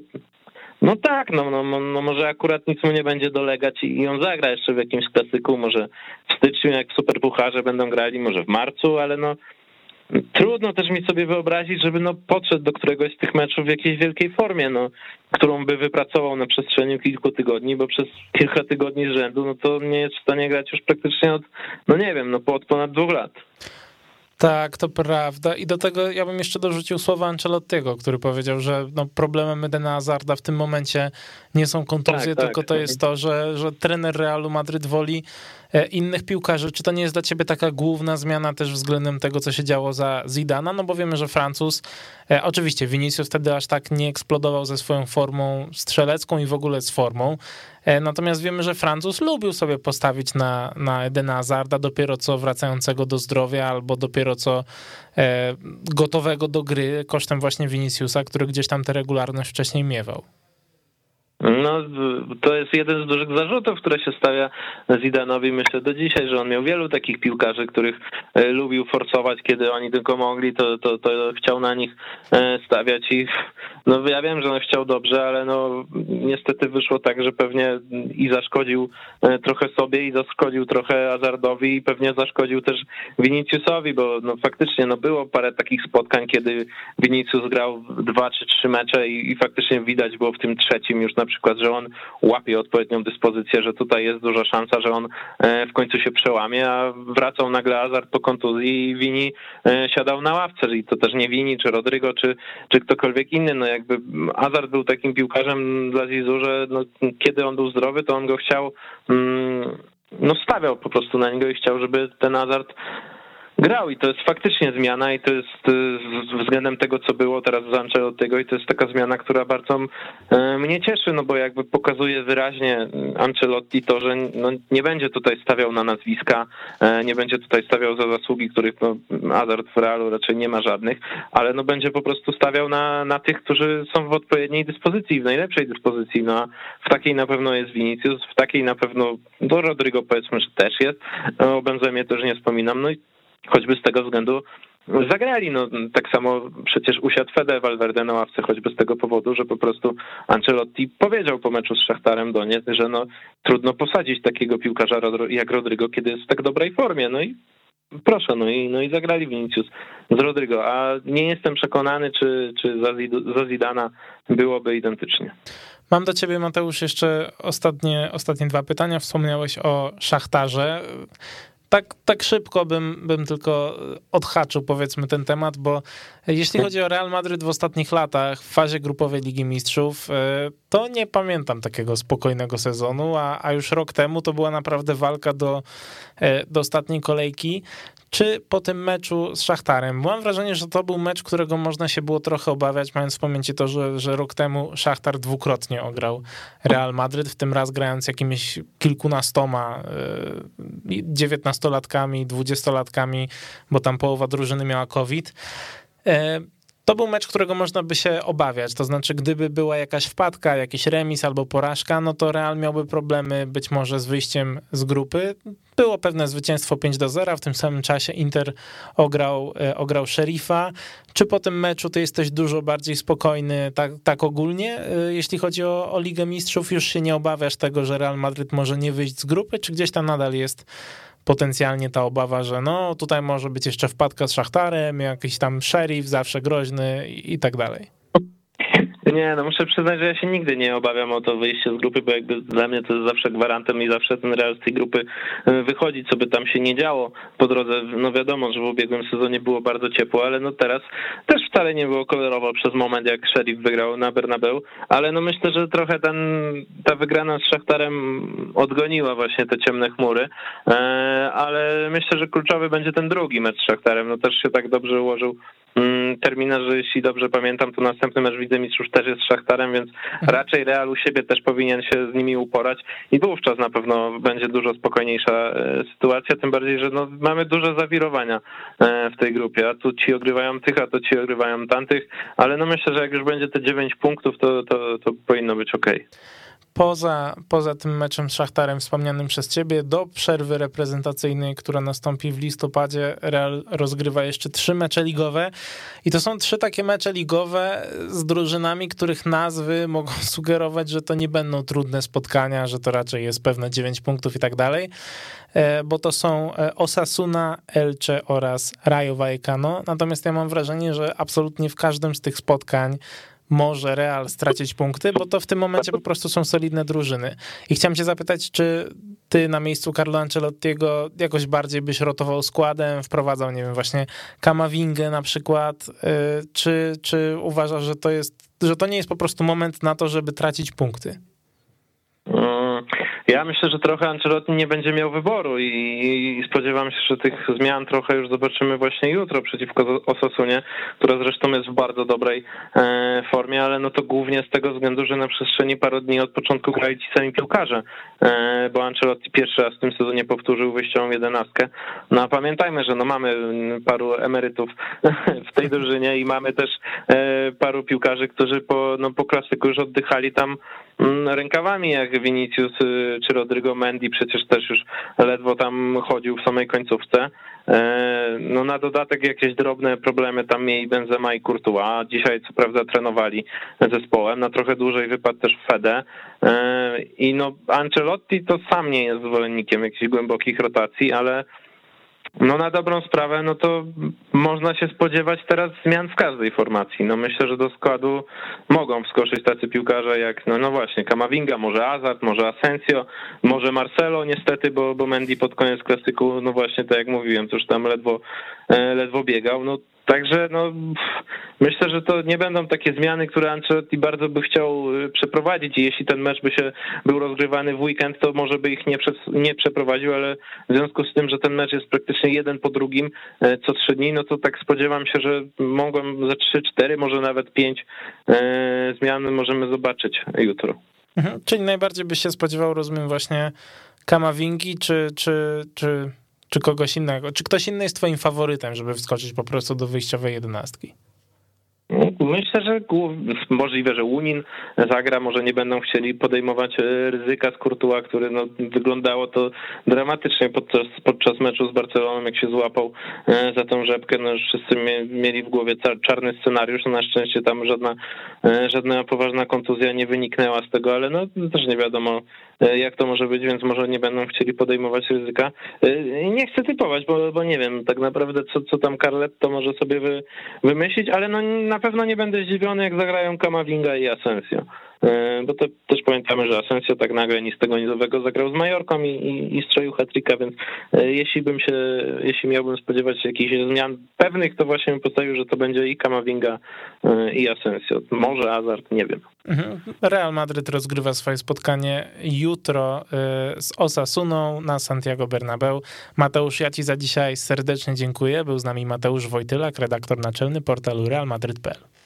no tak, no, no, no, może akurat nic mu nie będzie dolegać i on zagra jeszcze w jakimś klasyku, może w styczniu jak superpucharze będą grali, może w marcu, ale no trudno też mi sobie wyobrazić, żeby no podszedł do któregoś z tych meczów w jakiejś wielkiej formie, no, którą by wypracował na przestrzeni kilku tygodni, bo przez kilka tygodni z rzędu, no to nie jest w stanie grać już praktycznie od, no nie wiem, no od ponad dwóch lat. Tak, to prawda. I do tego ja bym jeszcze dorzucił słowa Ancelottiego, który powiedział, że no, problemem Edena Hazarda w tym momencie nie są kontuzje, tak, tylko tak. to jest to, że, że trener Realu Madryt woli E, innych piłkarzy. Czy to nie jest dla ciebie taka główna zmiana też względem tego, co się działo za Zidana? No bo wiemy, że Francuz, e, oczywiście Vinicius wtedy aż tak nie eksplodował ze swoją formą strzelecką i w ogóle z formą, Natomiast wiemy, że Francuz lubił sobie postawić na, na Edena Hazarda dopiero co wracającego do zdrowia albo dopiero co e, gotowego do gry kosztem właśnie Viniciusa, który gdzieś tam tę regularność wcześniej miewał. No, to jest jeden z dużych zarzutów, które się stawia Zidanowi, myślę, do dzisiaj, że on miał wielu takich piłkarzy, których e, lubił forsować, kiedy oni tylko mogli, to, to, to chciał na nich e, stawiać i no ja wiem, że on chciał dobrze, ale no niestety wyszło tak, że pewnie i zaszkodził e, trochę sobie i zaszkodził trochę Azardowi i pewnie zaszkodził też Viniciusowi, bo no faktycznie no było parę takich spotkań, kiedy Vinicius grał dwa czy trzy mecze i, i faktycznie widać było w tym trzecim już na przykład, że on łapie odpowiednią dyspozycję, że tutaj jest duża szansa, że on e, w końcu się przełamie, a wracał nagle Azar po kontuzji i Wini e, siadał na ławce. I to też nie Wini, czy Rodrygo, czy, czy ktokolwiek inny, no jakby Azar był takim piłkarzem dla Zizu, że no, kiedy on był zdrowy, to on go chciał, mm, no stawiał po prostu na niego i chciał, żeby ten Azar grał i to jest faktycznie zmiana i to jest y, względem tego, co było teraz z tego i to jest taka zmiana, która bardzo y, mnie cieszy, no bo jakby pokazuje wyraźnie Ancelotti to, że no nie będzie tutaj stawiał na nazwiska, y, nie będzie tutaj stawiał za zasługi, których no, Hazard w Realu raczej nie ma żadnych, ale no będzie po prostu stawiał na, na tych, którzy są w odpowiedniej dyspozycji, w najlepszej dyspozycji, no a w takiej na pewno jest Vinicius, w takiej na pewno, do Rodrigo powiedzmy, że też jest, o Benzemie też nie wspominam, no i choćby z tego względu zagrali. No, tak samo przecież usiadł Fede Valverde na ławce, choćby z tego powodu, że po prostu Ancelotti powiedział po meczu z Szachtarem Doniec, że no, trudno posadzić takiego piłkarza jak Rodrygo, kiedy jest w tak dobrej formie. No i proszę, no i, no i zagrali Vinicius z Rodrygo, a nie jestem przekonany, czy, czy za, za Zidana byłoby identycznie. Mam do ciebie, Mateusz, jeszcze ostatnie, ostatnie dwa pytania. Wspomniałeś o szachtarze tak, tak szybko bym, bym tylko e, odhaczył powiedzmy ten temat, bo jeśli chodzi o Real Madryt w ostatnich latach w fazie grupowej Ligi Mistrzów, e, to nie pamiętam takiego spokojnego sezonu, a, a już rok temu to była naprawdę walka do, e, do ostatniej kolejki. Czy po tym meczu z Szachtarem? Mam wrażenie, że to był mecz, którego można się było trochę obawiać, mając w pamięci to, że, że rok temu Szachtar dwukrotnie ograł Real Madryt, w tym raz grając jakimiś kilkunastoma, dziewiętnastoma 15-latkami, 20-latkami, bo tam połowa drużyny miała COVID. E, to był mecz, którego można by się obawiać. To znaczy, gdyby była jakaś wpadka, jakiś remis albo porażka, no to Real miałby problemy być może z wyjściem z grupy. Było pewne zwycięstwo 5 do 0, w tym samym czasie Inter ograł, e, ograł szerifa. Czy po tym meczu ty jesteś dużo bardziej spokojny, tak, tak ogólnie, e, jeśli chodzi o, o Ligę Mistrzów? Już się nie obawiasz tego, że Real Madrid może nie wyjść z grupy, czy gdzieś tam nadal jest potencjalnie ta obawa, że no tutaj może być jeszcze wpadka z Szachtarem, jakiś tam szerif zawsze groźny i tak dalej. Nie, no muszę przyznać, że ja się nigdy nie obawiam o to wyjście z grupy, bo jakby dla mnie to jest zawsze gwarantem i zawsze ten Real z tej grupy e, wychodzi, co by tam się nie działo po drodze. No wiadomo, że w ubiegłym sezonie było bardzo ciepło, ale no teraz też wcale nie było kolorowo przez moment, jak Sheriff wygrał na Bernabeu, ale no myślę, że trochę ten, ta wygrana z Szachtarem odgoniła właśnie te ciemne chmury, e, ale myślę, że kluczowy będzie ten drugi mecz z Szachtarem. No też się tak dobrze ułożył Mm, terminarz, jeśli dobrze pamiętam, to następny mecz Widzę Mistrzów też jest Szachtarem, więc mhm. raczej Real u siebie też powinien się z nimi uporać i wówczas na pewno będzie dużo spokojniejsza e, sytuacja, tym bardziej, że no, mamy duże zawirowania e, w tej grupie, a tu ci ogrywają tych, a to ci ogrywają tamtych, ale no myślę, że jak już będzie te 9 punktów, to, to, to powinno być ok poza, poza tym meczem z Szachtarem wspomnianym przez ciebie, do przerwy reprezentacyjnej, która nastąpi w listopadzie, Real rozgrywa jeszcze trzy mecze ligowe. I to są trzy takie mecze ligowe z drużynami, których nazwy mogą [laughs] sugerować, że to nie będą trudne spotkania, że to raczej jest pewne 9 punktów i tak dalej, e, bo to są e, Osasuna, Elche oraz Rayo Vallecano, natomiast ja mam wrażenie, że absolutnie w każdym z tych spotkań może Real stracić punkty, bo to w tym momencie po prostu są solidne drużyny. I chciałem cię zapytać, czy ty na miejscu Carlo Ancelottiego jakoś bardziej byś rotował składem, wprowadzał, nie wiem, właśnie Kamawingę na przykład, y, czy, czy uważasz, że to jest, że to nie jest po prostu moment na to, żeby tracić punkty? Ja myślę, że trochę Ancelotti nie będzie miał wyboru i, spodziewam się, że tych zmian trochę już zobaczymy właśnie jutro przeciwko Osasunie, która zresztą jest w bardzo dobrej e, formie, ale no to głównie z tego względu, że na przestrzeni paru dni od początku grali ci sami piłkarze, e, bo Ancelotti pierwszy raz w tym sezonie powtórzył wyjściową jedenastkę. No a pamiętajmy, że no mamy paru emerytów [laughs] w tej drużynie i mamy też e, paru piłkarzy, którzy po, no, po klasyku już oddychali tam rękawami, jak Vinicius czy Rodrigo Mendy przecież też już ledwo tam chodził w samej końcówce. E, no na dodatek jakieś drobne problemy tam mieli Benzema i Courtois. Dzisiaj co prawda trenowali zespołem, na trochę dłużej wypadł też Fede. E, I no Ancelotti to sam nie jest zwolennikiem jakichś głębokich rotacji, ale no na dobrą sprawę, no to można się spodziewać teraz zmian w każdej formacji. No myślę, że do składu mogą wskoczyć tacy piłkarze jak, no, no właśnie, Kamavinga, może Azard, może Asensio, może Marcelo niestety, bo, bo Mendy pod koniec klasyku, no właśnie tak jak mówiłem, cóż tam ledwo, e, ledwo biegał. No Także no, myślę, że to nie będą takie zmiany, które Ancelotti bardzo by chciał y, przeprowadzić i jeśli ten mecz by się był rozgrywany w weekend, to może by ich nie, nie przeprowadził, ale w związku z tym, że ten mecz jest praktycznie jeden po drugim e, co trzy dni, no to tak spodziewam się, że mogą ze trzy, cztery, może nawet pięć e, zmian możemy zobaczyć jutro. Mhm. Czyli najbardziej byś się spodziewał, rozumiem, właśnie Kamawingi, czy, czy, czy czy kogoś innego? Czy ktoś inny jest twoim faworytem, żeby wskoczyć po prostu do wyjściowej jedenastki? Myślę, że możliwe, że Unin zagra, może nie będą chcieli podejmować e, ryzyka z Kurtuła, który no, wyglądało to dramatycznie podczas, podczas meczu z Barceloną, jak się złapał e, za tą rzepkę. No, wszyscy mieli w głowie czarny scenariusz, no, na szczęście tam żadna, e, żadna poważna kontuzja nie wyniknęła z tego, ale no, też nie wiadomo jak to może być, więc może nie będą chcieli podejmować ryzyka. Nie chcę typować, bo, bo nie wiem tak naprawdę, co, co tam Carletto może sobie wy, wymyślić, ale no, na pewno nie będę zdziwiony, jak zagrają Kamavinga i Asensio. E, bo to też pamiętamy, że Asensio tak nagle nic tego nizowego zagrał z Majorką i, i, i strzelił więc e, jeśli bym się, jeśli miałbym spodziewać się jakichś zmian pewnych, to właśnie bym postawił, że to będzie i Kamavinga e, i Asensio. Może Hazard, nie wiem. Mhm. Real Madryt rozgrywa swoje spotkanie jutro z Osasuną na Santiago Bernabeu. Mateusz, ja ci za dzisiaj serdecznie dziękuję. Był z nami Mateusz Wojtylak, redaktor naczelny portalu realmadryt.pl.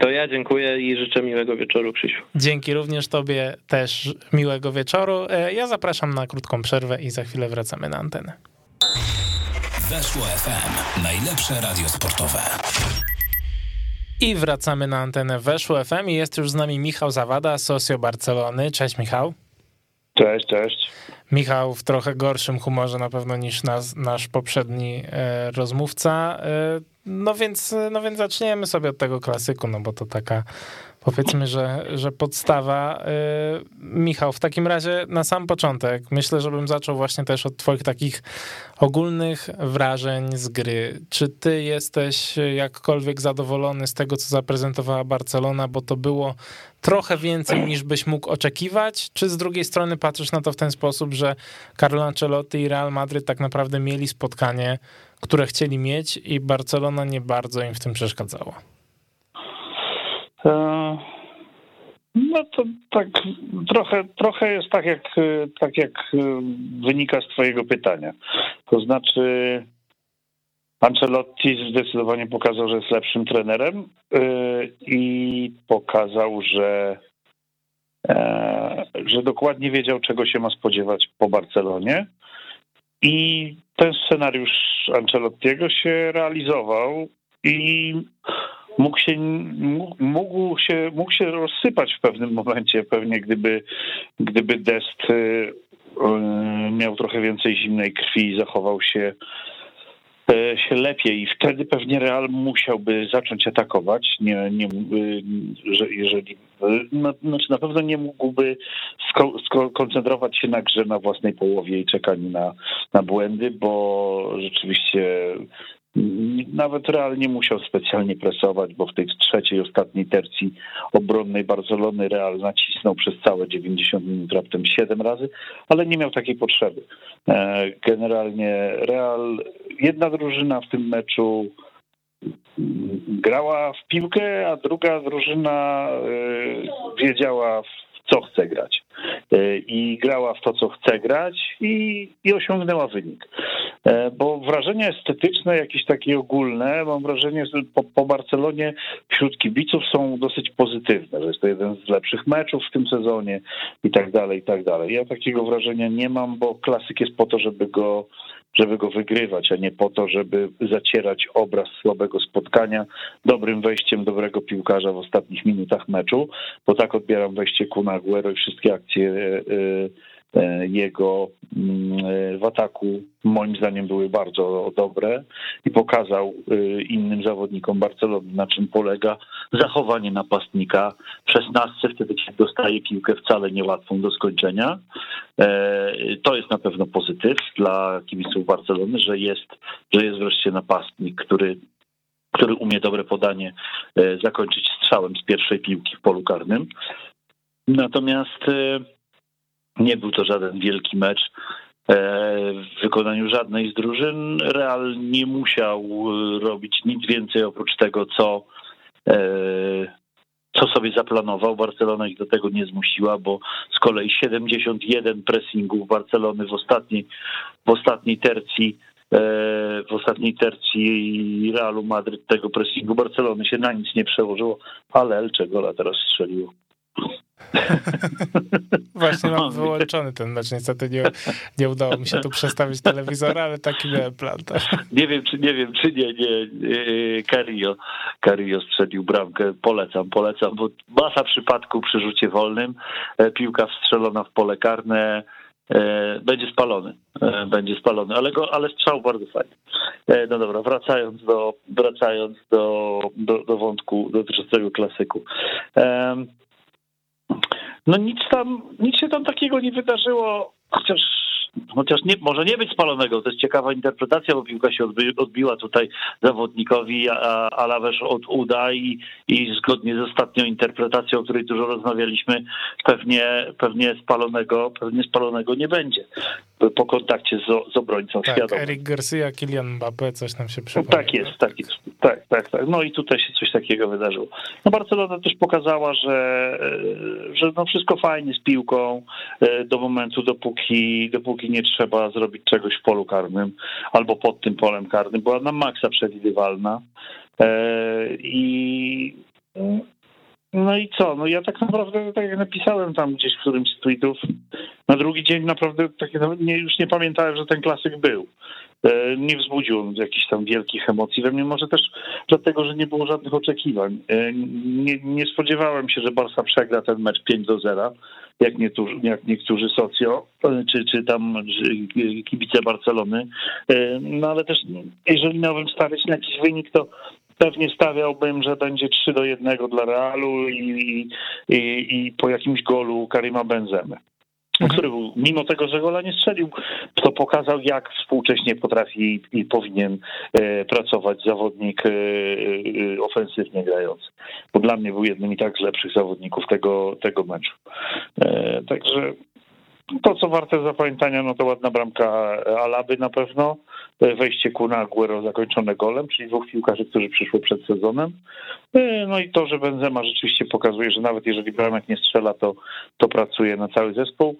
To ja dziękuję i życzę miłego wieczoru, Krzysiu. Dzięki również tobie też miłego wieczoru. E, ja zapraszam na krótką przerwę i za chwilę wracamy na antenę. Weszło FM. Najlepsze radio sportowe. I wracamy na antenę Weszło FM i jest już z nami Michał Zawada, socio Barcelony. Cześć Michał. Cześć, cześć. Michał w trochę gorszym humorze na pewno niż nas, nasz poprzedni e, rozmówca. E, no więc, no więc zaczniemy sobie od tego klasyku, no bo to taka powiedzmy, że, że podstawa. Y, Michał, w takim razie na sam początek myślę, żebym zaczął właśnie też od twoich takich ogólnych wrażeń z gry. Czy ty jesteś jakkolwiek zadowolony z tego, co zaprezentowała Barcelona, bo to było trochę więcej niż byś mógł oczekiwać? Czy z drugiej strony patrzysz na to w ten sposób, że Carlo Ancelotti i Real Madryt tak naprawdę mieli spotkanie, które chcieli mieć i Barcelona nie bardzo im w tym przeszkadzała? E, no to tak trochę, trochę jest tak jak, tak jak wynika z twojego pytania. To znaczy Ancelotti zdecydowanie pokazał, że jest lepszym trenerem e, i pokazał, że, e, że dokładnie wiedział, czego się ma spodziewać po Barcelonie. I ten scenariusz Ancelottiego się realizował i mógł się, mógł się, mógł się rozsypać w pewnym momencie, pewnie gdyby, gdyby Dest y, y, miał trochę więcej zimnej krwi i zachował się y, się lepiej. I wtedy pewnie Real musiałby zacząć atakować, nie, nie, że jeżeli, no, znaczy na pewno nie mógłby skoncentrować się na grze na własnej połowie i czekaniu na, na błędy, bo rzeczywiście nawet Real nie musiał specjalnie presować, bo w tej trzeciej, ostatniej tercji obronnej Barcelony Real nacisnął przez całe 90 minut raptem 7 razy, ale nie miał takiej potrzeby. E, generalnie Real, jedna drużyna w tym meczu grała w piłkę, a druga drużyna e, wiedziała, co chce grać. E, I grała w to, co chce grać i, i osiągnęła wynik. E, bo wrażenia estetyczne, jakieś takie ogólne, mam wrażenie, że po, po Barcelonie wśród kibiców są dosyć pozytywne, że jest to jeden z lepszych meczów w tym sezonie i tak dalej, i tak dalej. Ja takiego wrażenia nie mam, bo klasyk jest po to, żeby go żeby go wygrywać, a nie po to, żeby zacierać obraz słabego spotkania dobrym wejściem dobrego piłkarza w ostatnich minutach meczu, bo tak odbieram wejście Kuna Aguero i wszystkie akcje e, e, jego mm, w ataku moim zdaniem były bardzo dobre i pokazał e, innym zawodnikom Barcelony, na czym polega zachowanie napastnika w szesnastce, wtedy kiedy dostaje piłkę wcale niełatwą do skończenia. To jest na pewno pozytyw dla kibiców Barcelony, że jest, że jest wreszcie napastnik, który który umie dobre podanie zakończyć strzałem z pierwszej piłki w polu karnym. Natomiast e, nie był to żaden wielki mecz e, w wykonaniu żadnej z drużyn. Real nie musiał e, robić nic więcej oprócz tego, co, co sobie zaplanował. Barcelona ich do tego nie zmusiła, bo z kolei 71 pressingów Barcelony w ostatniej, w ostatniej tercji w ostatniej tercji Realu Madryt tego pressingu Barcelony się na nic nie przełożyło, ale Elche gola teraz strzeliło. [laughs] Właśnie mam wyłączony ten mecz, niestety nie, nie udało mi się tu przestawić telewizora, ale taki miałem plan. Tak. Nie wiem, czy nie wiem, czy nie, nie, Carillo, Carillo strzelił bramkę, polecam, polecam, bo masa przypadków przy rzucie wolnym, e, piłka wstrzelona w pole karne, e, będzie spalony, e, będzie spalony, ale, go, ale strzał bardzo fajny. No dobra, wracając do, wracając do, do, do wątku dotyczącego klasyku. No nic tam, nic się tam takiego nie wydarzyło, chociaż chociaż nie, może nie być spalonego, to jest ciekawa interpretacja, bo piłka się odbi, odbiła tutaj zawodnikowi, a Alawesz od uda i, i zgodnie z ostatnią interpretacją, o której dużo rozmawialiśmy, pewnie, pewnie spalonego, pewnie spalonego nie będzie po kontakcie z, z obrońcą tak, świadomym. Erik Garcia, Kylian Mbappé, coś nam się przypomina. Tak jest, tak jest. Tak, tak, tak. No i tutaj się coś takiego wydarzyło. No Barcelona też pokazała, że, e, że no wszystko fajnie z piłką e, do momentu, dopóki, dopóki nie trzeba zrobić czegoś w polu karnym albo pod tym polem karnym. Była na maksa przewidywalna. E, I no i co? No ja tak naprawdę, tak jak napisałem tam gdzieś w którymś z tweetów, na drugi dzień naprawdę takie, nie, już nie pamiętałem, że ten klasyk był. E, nie wzbudził on jakichś tam wielkich emocji we mnie, może też dlatego, że nie było żadnych oczekiwań. E, nie, nie spodziewałem się, że Barca przegra ten mecz 5 do 0, jak, niektórzy, jak niektórzy socjo, e, czy, czy tam kibice Barcelony. No ale też, jeżeli miałbym stawiać na jakiś wynik, to pewnie stawiałbym, że będzie 3 do 1 dla Realu i, i, i po jakimś golu Karima Benzemy. Mhm. który był, mimo tego, że gola nie strzelił, to pokazał, jak współcześnie potrafi i powinien e, pracować zawodnik e, e, ofensywnie grający. Bo dla mnie był jednym i tak z lepszych zawodników tego, tego meczu. Także to, co warte zapamiętania, no to ładna bramka Alaby na pewno, wejście Kuna Aguero zakończone golem, czyli dwóch piłkarzy, którzy przyszły przed sezonem. No i to, że Benzema rzeczywiście pokazuje, że nawet jeżeli bramek nie strzela, to, to pracuje na cały zespół.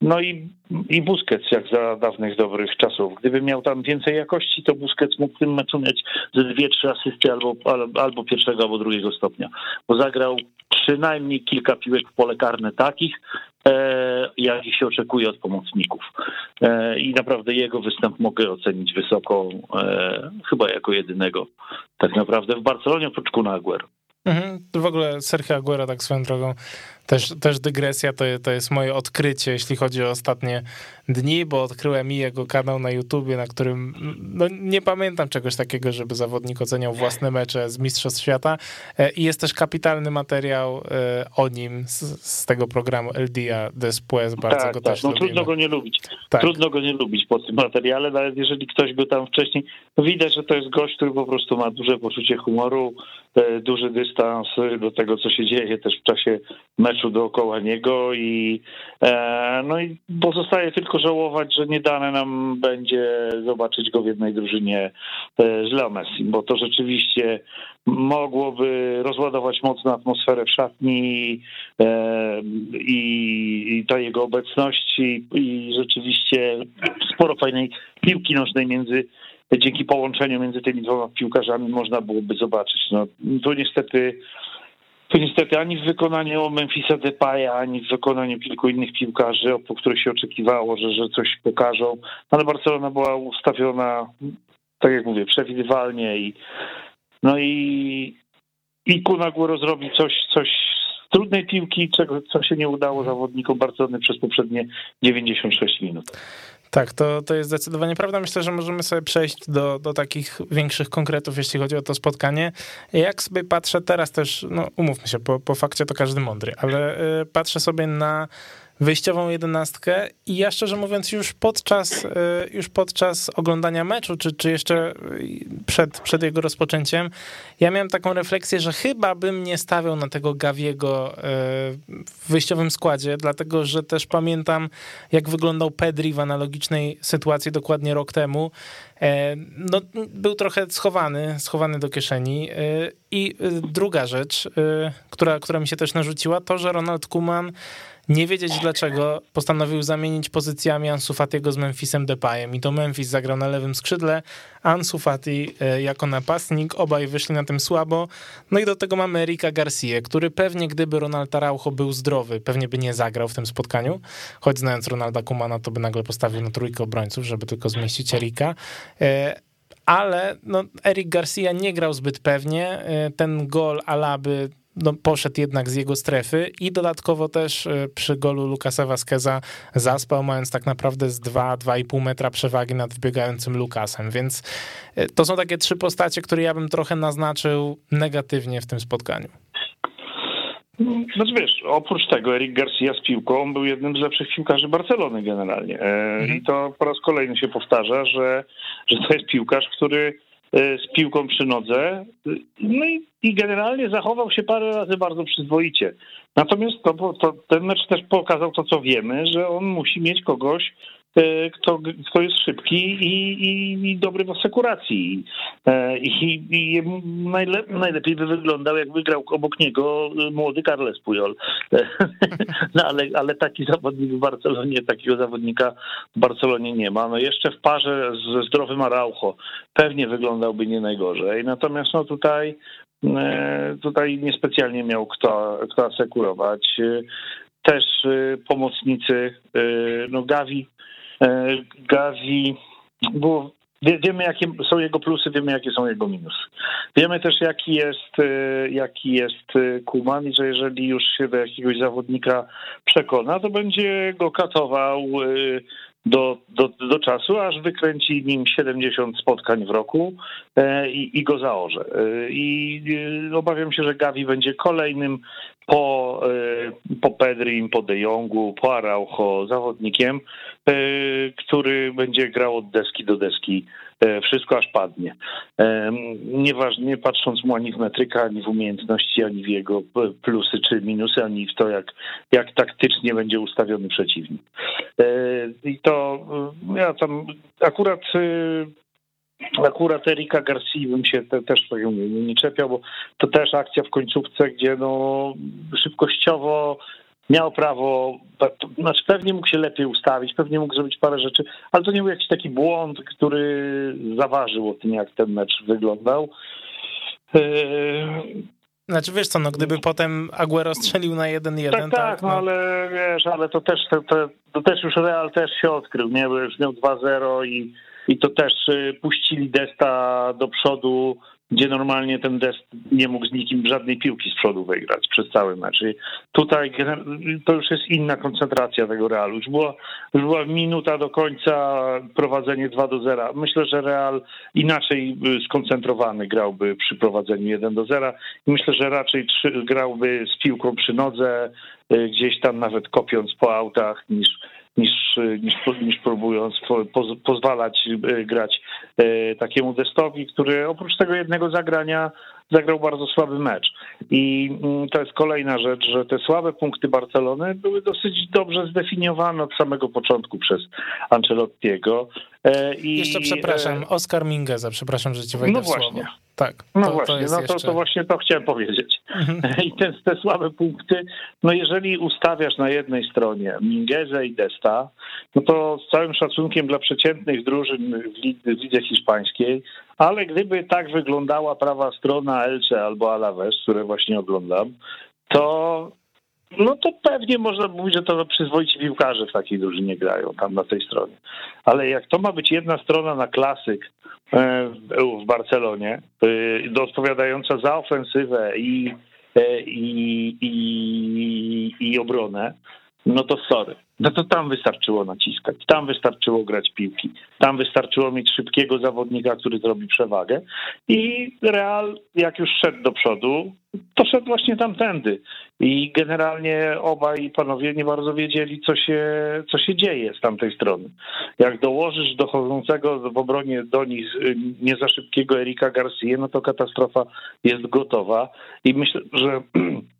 No i, i Busquets, jak za dawnych dobrych czasów. Gdyby miał tam więcej jakości, to Busquets mógł w tym meczu mieć ze dwie, trzy asysty albo, albo pierwszego, albo drugiego stopnia. Bo zagrał przynajmniej kilka piłek w pole karne takich, e, jakich się oczekuje od pomocników. E, I naprawdę jego występ mogę ocenić wysoko, e, chyba jako jedynego tak naprawdę w Barcelonie oprócz Kuna Aguero. Mhm. W ogóle Sergio Aguero tak swoją drogą też, też dygresja to, to jest moje odkrycie, jeśli chodzi o ostatnie dni, bo odkryłem i jego kanał na YouTubie, na którym no, nie pamiętam czegoś takiego, żeby zawodnik oceniał własne mecze z Mistrzostw Świata. E, I jest też kapitalny materiał e, o nim z, z tego programu El Dia Después. Bardzo tak, go tak. też no, lubimy. Trudno go nie lubić. Tak. Trudno go nie lubić po tym materiale, nawet jeżeli ktoś go tam wcześniej... Widać, że to jest gość, który po prostu ma duże poczucie humoru, e, duży dystans do tego, co się dzieje też w czasie meczu meczu dookoła niego i e, no i pozostaje tylko żałować, że nie dane nam będzie zobaczyć go w jednej drużynie e, z Leo Messi, bo to rzeczywiście mogłoby rozładować mocno atmosferę w szatni e, i, ta jego obecność i, i rzeczywiście sporo fajnej piłki nożnej między dzięki połączeniu między tymi dwoma piłkarzami można byłoby zobaczyć. No, tu niestety to niestety ani w wykonaniu Memphisa Depaya, ani w wykonaniu kilku innych piłkarzy, po których się oczekiwało, że, że coś pokażą, ale Barcelona była ustawiona, tak jak mówię, przewidywalnie i no i, i Kun Aguero zrobi coś, coś z trudnej piłki, czego, co się nie udało zawodnikom Barcelony przez poprzednie 96 minut. Tak, to, to jest zdecydowanie prawda. Myślę, że możemy sobie przejść do, do takich większych konkretów, jeśli chodzi o to spotkanie. Jak sobie patrzę teraz też, no umówmy się, po, po fakcie to każdy mądry, ale y, patrzę sobie na wyjściową jedenastkę i ja szczerze mówiąc już podczas, y, już podczas oglądania meczu, czy, czy jeszcze przed, przed jego rozpoczęciem, ja miałem taką refleksję, że chyba bym nie stawiał na tego Gawiego y, w wyjściowym składzie, dlatego że też pamiętam, jak wyglądał Pedri w analogicznej sytuacji dokładnie rok temu. E, no, był trochę schowany, schowany do kieszeni. E, I druga rzecz, e, która, która mi się też narzuciła, to, że Ronald Kuman nie wiedzieć dlaczego postanowił zamienić pozycjami Ansu Fatiego z Memphisem Depayem. I to Memphis zagrał na lewym skrzydle, Ansu Fati e, jako napastnik, obaj wyszli na tym słabo, no i do tego mamy Erika Garcia, który pewnie gdyby Ronald Araujo był zdrowy, pewnie by nie zagrał w tym spotkaniu, choć znając Ronalda Kumana, to by nagle postawił na trójkę obrońców, żeby tylko zmieścić Erika, e, ale no, Eric Garcia nie grał zbyt pewnie. E, ten gol Alaby no, poszedł jednak z jego strefy i dodatkowo też e, przy golu Lukasa Vasqueza zaspał, mając tak naprawdę z 2-2,5 metra przewagi nad wbiegającym Lukasem, więc e, to są takie trzy postacie, które ja bym trochę naznaczył negatywnie w tym spotkaniu. Znaczy wiesz, oprócz tego Eric Garcia z piłką był jednym z lepszych piłkarzy Barcelony generalnie. Mhm. I to po raz kolejny się powtarza, że, że to jest piłkarz, który E, z piłką przy nodze. No i, i generalnie zachował się parę razy bardzo przyzwoicie. Natomiast to, to, ten mecz też pokazał to, co wiemy, że on musi mieć kogoś, E, kto, kto jest szybki i, i, i dobry w asekuracji. E, I, i najlep, najlepiej by wyglądał, jak wygrał obok niego młody Carles Puyol. [laughs] No ale, ale taki zawodnik w Barcelonie, takiego zawodnika w Barcelonie nie ma. No jeszcze w parze ze zdrowym Araujo pewnie wyglądałby nie najgorzej. Natomiast no tutaj e, tutaj niespecjalnie miał kto, kto asekurować. Też pomocnicy, no Gavi E, Gazi, bo wiemy jakie są jego plusy, wiemy jakie są jego minusy. Wiemy też jaki jest, e, jaki jest e, Kuman i że jeżeli już się do jakiegoś zawodnika przekona, to będzie go katował do, do, do czasu, aż wykręci nim 70 spotkań w roku i, i go zaorze. I obawiam się, że Gavi będzie kolejnym po, po Pedrim, po De Jongu, po Araujo zawodnikiem, E, który będzie grał od deski do deski e, wszystko aż padnie. Nieważnie, patrząc mu ani w metrykę, ani w umiejętności, ani w jego plusy czy minusy, ani w to, jak, jak taktycznie będzie ustawiony przeciwnik. I to ja tam akurat Akurat Erika Garcia bym się te, też nie, nie czepiał, bo to też akcja w końcówce, gdzie no szybkościowo miał prawo, znaczy pewnie mógł się lepiej ustawić, pewnie mógł zrobić parę rzeczy, ale to nie był jakiś taki błąd, który zaważył o tym, jak ten mecz wyglądał. E, znaczy wiesz co, no gdyby potem Aguero strzelił na 1-1, tak, tak, tak no. no ale wiesz, ale to też, to, to, to, też już Real też się odkrył, nie, bo już miał 2-0 i, i to też y, puścili Desta do przodu gdzie normalnie ten dest nie mógł z nikim żadnej piłki z przodu wygrać przez cały mecz. I tutaj to już jest inna koncentracja tego Realu. Już już była minuta do końca, prowadzenie 2 do 0. Myślę, że Real inaczej skoncentrowany grałby przy prowadzeniu 1 do 0 i myślę, że raczej grałby z piłką przy nodze, y, gdzieś tam nawet kopiąc po autach niż niż, niż, niż próbując poz, pozwalać e, grać takiemu destowi, który oprócz tego jednego zagrania zagrał bardzo słaby mecz. I mm, to jest kolejna rzecz, że te słabe punkty Barcelony były dosyć dobrze zdefiniowane od samego początku przez Ancelottiego. E, I, Jeszcze przepraszam, Oskar Mingeza, przepraszam, że ci wejdę no właśnie. Tak. No to, właśnie, to no to, jeszcze... to, właśnie to chciałem powiedzieć. Mhm. [laughs] I te, te słabe punkty, no jeżeli ustawiasz na jednej stronie Mingezę i Desta, no to z całym szacunkiem dla przeciętnych drużyn w lidze hiszpańskiej, ale gdyby tak wyglądała prawa strona Elche albo Alaves, które właśnie oglądam, to no to pewnie można mówić, że to przyzwoici piłkarze w takiej drużynie grają tam na tej stronie. Ale jak to ma być jedna strona na klasyk e, w Barcelonie, e, odpowiadająca za ofensywę i, e, i, i, i obronę, no to sorry. No to tam wystarczyło naciskać, tam wystarczyło grać piłki, tam wystarczyło mieć szybkiego zawodnika, który zrobi przewagę. I Real, jak już szedł do przodu, to szedł właśnie tamtędy. I generalnie obaj panowie nie bardzo wiedzieli, co się, co się dzieje z tamtej strony. Jak dołożysz dochodzącego w obronie do nich nie za szybkiego Erika Garcia, no to katastrofa jest gotowa. I myślę, że [clears throat]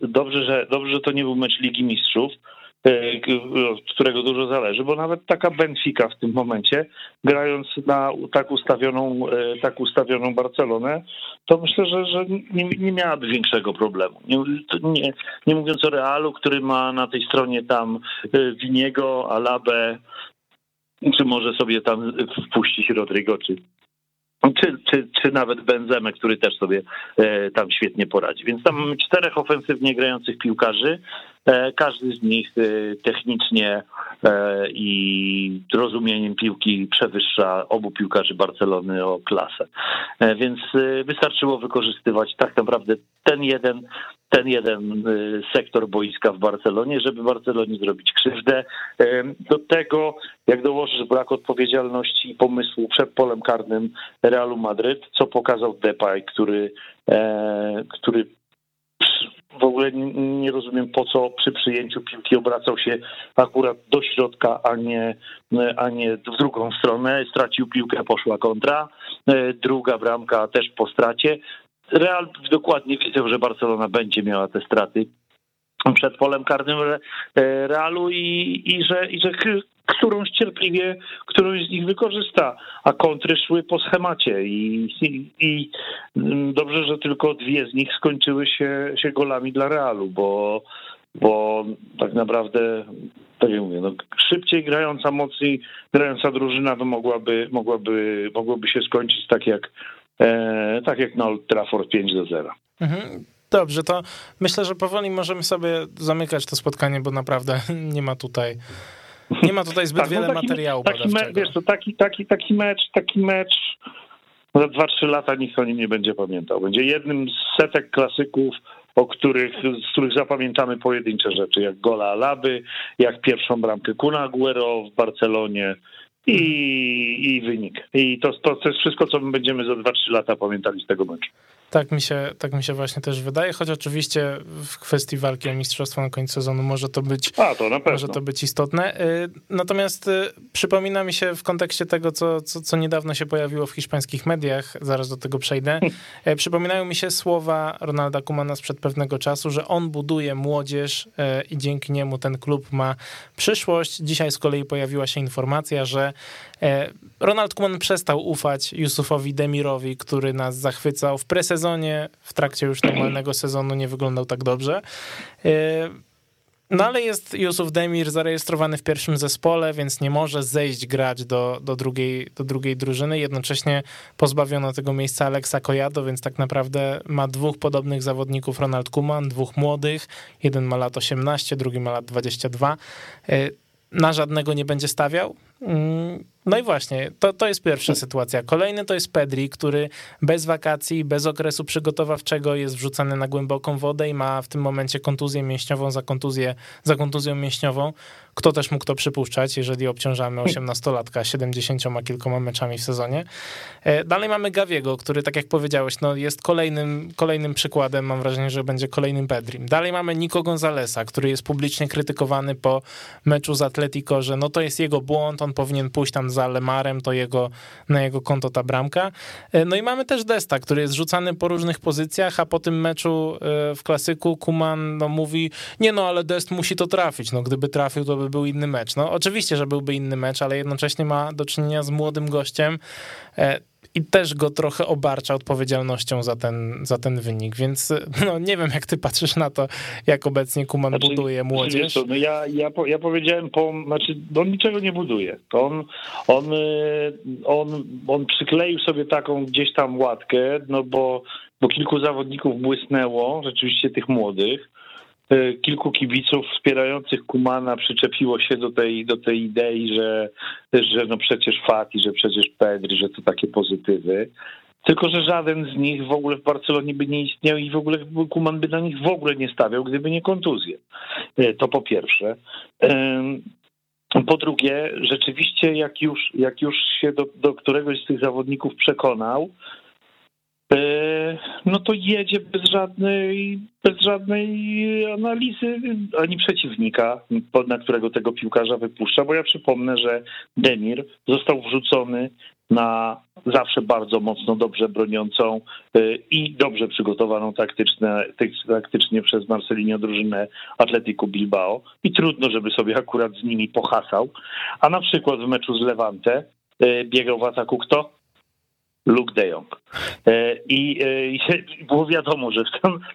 dobrze, że dobrze, że to nie był mecz Ligi Mistrzów, od którego dużo zależy, bo nawet taka Benfica w tym momencie, grając na tak ustawioną, tak ustawioną Barcelonę, to myślę, że, że nie, nie miałaby większego problemu. Nie, nie, nie mówiąc o Realu, który ma na tej stronie tam Winiego, Alabę, czy może sobie tam wpuścić Rodrigo, czy, czy, czy, czy nawet Benzemę, który też sobie e, tam świetnie poradzi. Więc tam mamy czterech ofensywnie grających piłkarzy. E, każdy z nich e, technicznie i rozumieniem piłki przewyższa obu piłkarzy Barcelony o klasę. Więc wystarczyło wykorzystywać tak naprawdę ten jeden ten jeden y, sektor boiska w Barcelonie, żeby Barcelonie zrobić krzywdę. Do tego, jak dołożysz brak odpowiedzialności i pomysłu przed polem karnym Realu Madryt, co pokazał Depay, który, e, który w ogóle nie rozumiem po co przy przyjęciu piłki obracał się akurat do środka, a nie, a nie w drugą stronę. Stracił piłkę, poszła kontra. E, druga bramka też po stracie. Real dokładnie wiedział, że Barcelona będzie miała te straty przed polem karnym e, Realu i, i, że, i że którąś cierpliwie, którąś z nich wykorzysta, a kontry szły po schemacie i, i, i dobrze, że tylko dwie z nich skończyły się, się golami dla Realu, bo, bo tak naprawdę, tak jak mówię, no, szybciej grająca, mocniej grająca drużyna mogłaby, mogłaby, mogłaby się skończyć tak jak tak jak na Old Trafford 5 do 0. Mhm. Dobrze, to myślę, że powoli możemy sobie zamykać to spotkanie, bo naprawdę [laughs] nie ma tutaj nie ma tutaj [laughs] zbyt tak, no wiele taki, materiału taki me, wiesz, to taki, taki, taki mecz, taki mecz za 2-3 lata nikt o nim nie będzie pamiętał. Będzie jednym z setek klasyków, o których, z których zapamiętamy pojedyncze rzeczy, jak gola Alaby, jak pierwszą bramkę Kuna Aguero w Barcelonie, i, i wynik. I to, to, to jest wszystko, co my będziemy za 2-3 lata pamiętali z tego meczu. Tak mi, się, tak mi się właśnie też wydaje, choć oczywiście w kwestii walki o mistrzostwo na końcu sezonu może to być, A, to może to być istotne. Y, natomiast y, przypomina mi się w kontekście tego, co, co, co niedawno się pojawiło w hiszpańskich mediach, zaraz do tego przejdę, y, przypominają mi się słowa Ronalda Kumana sprzed pewnego czasu, że on buduje młodzież i dzięki niemu ten klub ma przyszłość. Dzisiaj z kolei pojawiła się informacja, że Ronald Kuman przestał ufać Yusufowi Demirowi, który nas zachwycał w presezonie, w trakcie już normalnego sezonu nie wyglądał tak dobrze. E, no ale jest Yusuf Demir zarejestrowany w pierwszym zespole, więc nie może zejść grać do, do, drugiej, do drugiej drużyny. Jednocześnie pozbawiono tego miejsca Aleksa Kojado, więc tak naprawdę ma dwóch podobnych zawodników Ronald Kuman, dwóch młodych. Jeden ma lat 18, drugi ma lat 22. E, na żadnego nie będzie stawiał. Mm, no i właśnie, to, to jest pierwsza sytuacja. Kolejny to jest Pedri, który bez wakacji, bez okresu przygotowawczego jest wrzucany na głęboką wodę i ma w tym momencie kontuzję mięśniową za, kontuzję, za kontuzją mięśniową. Kto też mógł to przypuszczać, jeżeli obciążamy 18-latka 70 kilkoma meczami w sezonie. E, dalej mamy Gawiego, który tak jak powiedziałeś, no jest kolejnym, kolejnym przykładem, mam wrażenie, że będzie kolejnym Pedrim. Dalej mamy Nico Gonzalesa, który jest publicznie krytykowany po meczu z Atletico, że no to jest jego błąd, on powinien pójść tam za Lemarem, to jego, na jego konto ta bramka. E, no i mamy też Desta, który jest rzucany po różnych pozycjach, a po tym meczu e, w klasyku Kuman no, mówi, nie no, ale Dest musi to trafić, no gdyby trafił, to by był inny mecz. No oczywiście, że byłby inny mecz, ale jednocześnie ma do czynienia z młodym gościem, e, i też go trochę obarcza odpowiedzialnością za ten, za ten wynik, więc no, nie wiem, jak ty patrzysz na to, jak obecnie Kuman znaczy, buduje młodzież. Co, no ja, ja, ja powiedziałem, po, znaczy on niczego nie buduje. To on, on, y, on, on przykleił sobie taką gdzieś tam łatkę, no bo, bo kilku zawodników błysnęło, rzeczywiście tych młodych, E, kilku kibiców wspierających Kumana przyczepiło się do tej, do tej idei, że, że no przecież Fati, że przecież Pedri, że to takie pozytywy. Tylko, że żaden z nich w ogóle w Barcelonie by nie istniał i w ogóle Kuman by na nich w ogóle nie stawiał, gdyby nie kontuzje. E, to po pierwsze. Po drugie, rzeczywiście jak już, jak już się do, do któregoś z tych zawodników przekonał, E, no to jedzie bez żadnej, bez żadnej analizy ani przeciwnika, na którego tego piłkarza wypuszcza, bo ja przypomnę, że Demir został wrzucony na zawsze bardzo mocno dobrze broniącą i dobrze przygotowaną taktycznie przez Marcelinio drużynę Atletico Bilbao i trudno, żeby sobie akurat z nimi pohasał. A na przykład w meczu z Levante biegał w ataku kto? Luke de Jong. E, I, e, I, było wiadomo, że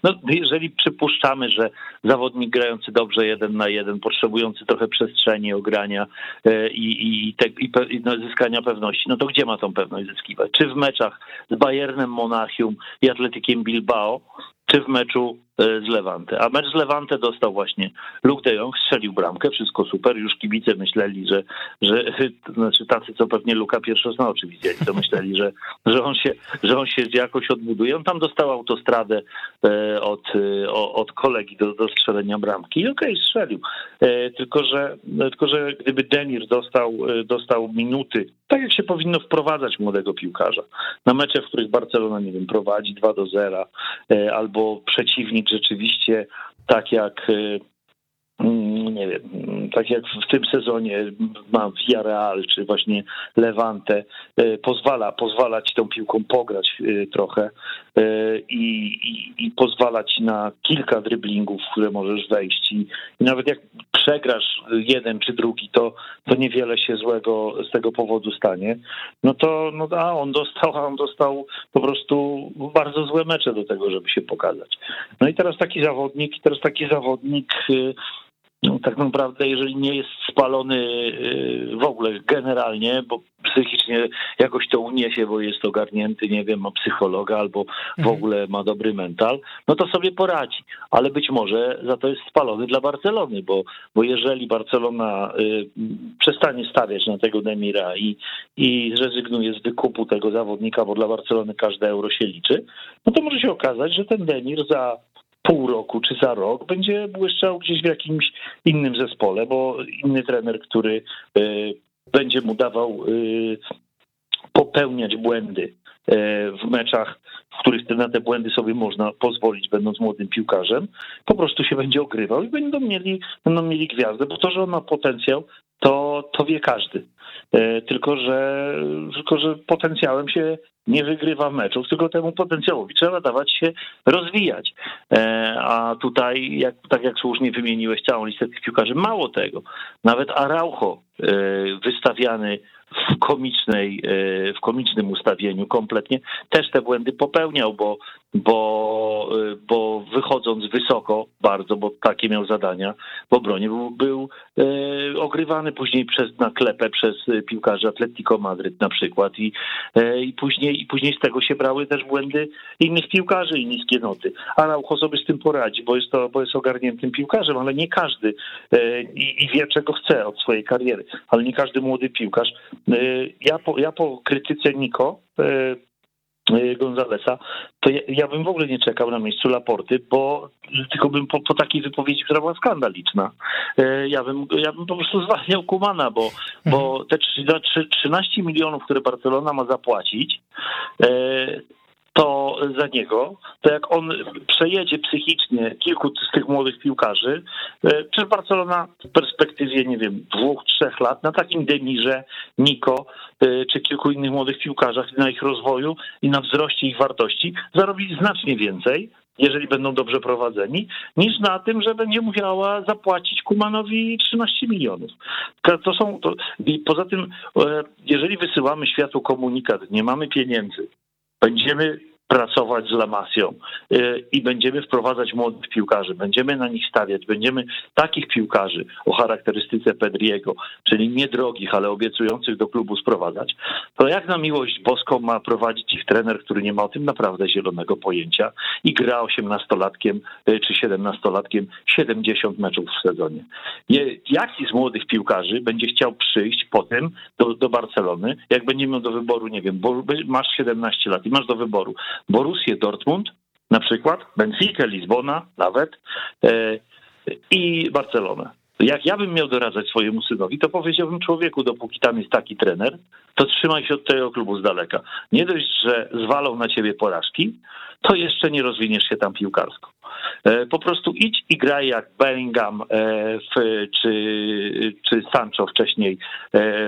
no, jeżeli przypuszczamy, że zawodnik grający dobrze jeden na jeden, potrzebujący trochę przestrzeni, ogrania e, i, i, te, i, i no, zyskania pewności, no to gdzie ma tą pewność zyskiwać? Czy w meczach z Bayernem Monachium i Atletikiem Bilbao, czy w meczu e, z Levante. A mecz z Levante dostał właśnie Luke de Jong, strzelił bramkę, wszystko super. Już kibice myśleli, że, że [laughs] znaczy tacy, co pewnie Luka pierwszosna oczy widzieli, to myśleli, że, że, on się, że on się jakoś odbuduje. On tam dostał autostradę e, od, e, od kolegi do, do strzelenia bramki i okej, okay, strzelił. Tylko że, tylko, że gdyby Denir dostał, dostał minuty, tak jak się powinno wprowadzać młodego piłkarza, na mecze, w których Barcelona, nie wiem, prowadzi 2 do 0, albo przeciwnik rzeczywiście tak jak Mm, nie wiem, tak jak w tym sezonie ma Villarreal, czy właśnie Levante, e, pozwala, pozwala ci tą piłką pograć e, trochę. e, i, i, i pozwala ci na kilka dryblingów, w które możesz wejść i, i, nawet jak przegrasz jeden czy drugi, to, to niewiele się złego z tego powodu stanie, no to no a on dostał, a on dostał po prostu bardzo złe mecze do tego, żeby się pokazać. No i teraz taki zawodnik, teraz taki zawodnik no, tak naprawdę, jeżeli nie jest spalony y, w ogóle generalnie, bo psychicznie jakoś to uniesie, bo jest ogarnięty, nie wiem, ma psychologa albo w mhm. ogóle ma dobry mental, no to sobie poradzi. Ale być może za to jest spalony dla Barcelony, bo, bo jeżeli Barcelona y, przestanie stawiać na tego Demira i, i zrezygnuje z wykupu tego zawodnika, bo dla Barcelony każde euro się liczy, no to może się okazać, że ten Demir za pół roku czy za rok będzie błyszczał gdzieś w jakimś innym zespole, bo inny trener, który y, będzie mu dawał y, popełniać błędy y, w meczach, w których na te błędy sobie można pozwolić, będąc młodym piłkarzem, po prostu się będzie ogrywał i będą mieli, będą mieli gwiazdę, bo to, że on ma potencjał, to, to wie każdy. Tylko że, tylko, że potencjałem się nie wygrywa meczów, tylko temu potencjałowi trzeba dawać się rozwijać. E, a tutaj, jak, tak jak słusznie wymieniłeś całą listę tych piłkarzy, mało tego. Nawet Araujo e, wystawiany w komicznej, e, w komicznym ustawieniu kompletnie też te błędy popełniał, bo, bo, e, bo wychodząc wysoko bardzo, bo takie miał zadania w obronie, był, był e, ogrywany później przez naklepę przez piłkarzy Atletico Madryt na przykład i, i, później, i później z tego się brały też błędy innych piłkarzy i niskie noty. Araujo sobie z tym poradzi, bo jest to, bo jest ogarniętym piłkarzem, ale nie każdy i, i wie czego chce od swojej kariery, ale nie każdy młody piłkarz Y, ja po, ja po krytyce Niko y, y, Gonzalesa, to ja, ja, bym w ogóle nie czekał na miejscu Laporty, bo tylko bym po, po takiej wypowiedzi, która była skandaliczna, ja bym, ja bym po prostu zwalniał Kumana, bo, bo mhm. te 13 milionów, które Barcelona ma zapłacić, to za niego, to jak on przejedzie psychicznie kilku z tych młodych piłkarzy, e, przecież Barcelona w perspektywie, nie wiem, dwóch, trzech lat na takim Demirze, Niko, e, czy kilku innych młodych piłkarzach na ich rozwoju i na wzroście ich wartości zarobi znacznie więcej, jeżeli będą dobrze prowadzeni, niż na tym, że będzie musiała zapłacić Kumanowi 13 milionów. To są, to, I poza tym, e, jeżeli wysyłamy światu komunikat, nie mamy pieniędzy, będziemy pracować z Lamasią y, i będziemy wprowadzać młodych piłkarzy, będziemy na nich stawiać, będziemy takich piłkarzy o charakterystyce Pedriego, czyli niedrogich, ale obiecujących do klubu sprowadzać, to jak na miłość boską ma prowadzić ich trener, który nie ma o tym naprawdę zielonego pojęcia i gra osiemnastolatkiem y, czy siedemnastolatkiem 70 meczów w sezonie. Jaki z młodych piłkarzy będzie chciał przyjść potem do, do Barcelony, jak będzie miał do wyboru, nie wiem, bo masz 17 lat i masz do wyboru Borussię Dortmund, na przykład, Benfica, Lizbona nawet e, i Barcelonę. Jak ja bym miał doradzać swojemu synowi, to powiedziałbym człowieku, dopóki tam jest taki trener, to trzymaj się od tego klubu z daleka. Nie dość, że zwalą na ciebie porażki, to jeszcze nie rozwiniesz się tam piłkarsko. Po prostu idź i graj jak Bellingham w, czy, czy Sancho wcześniej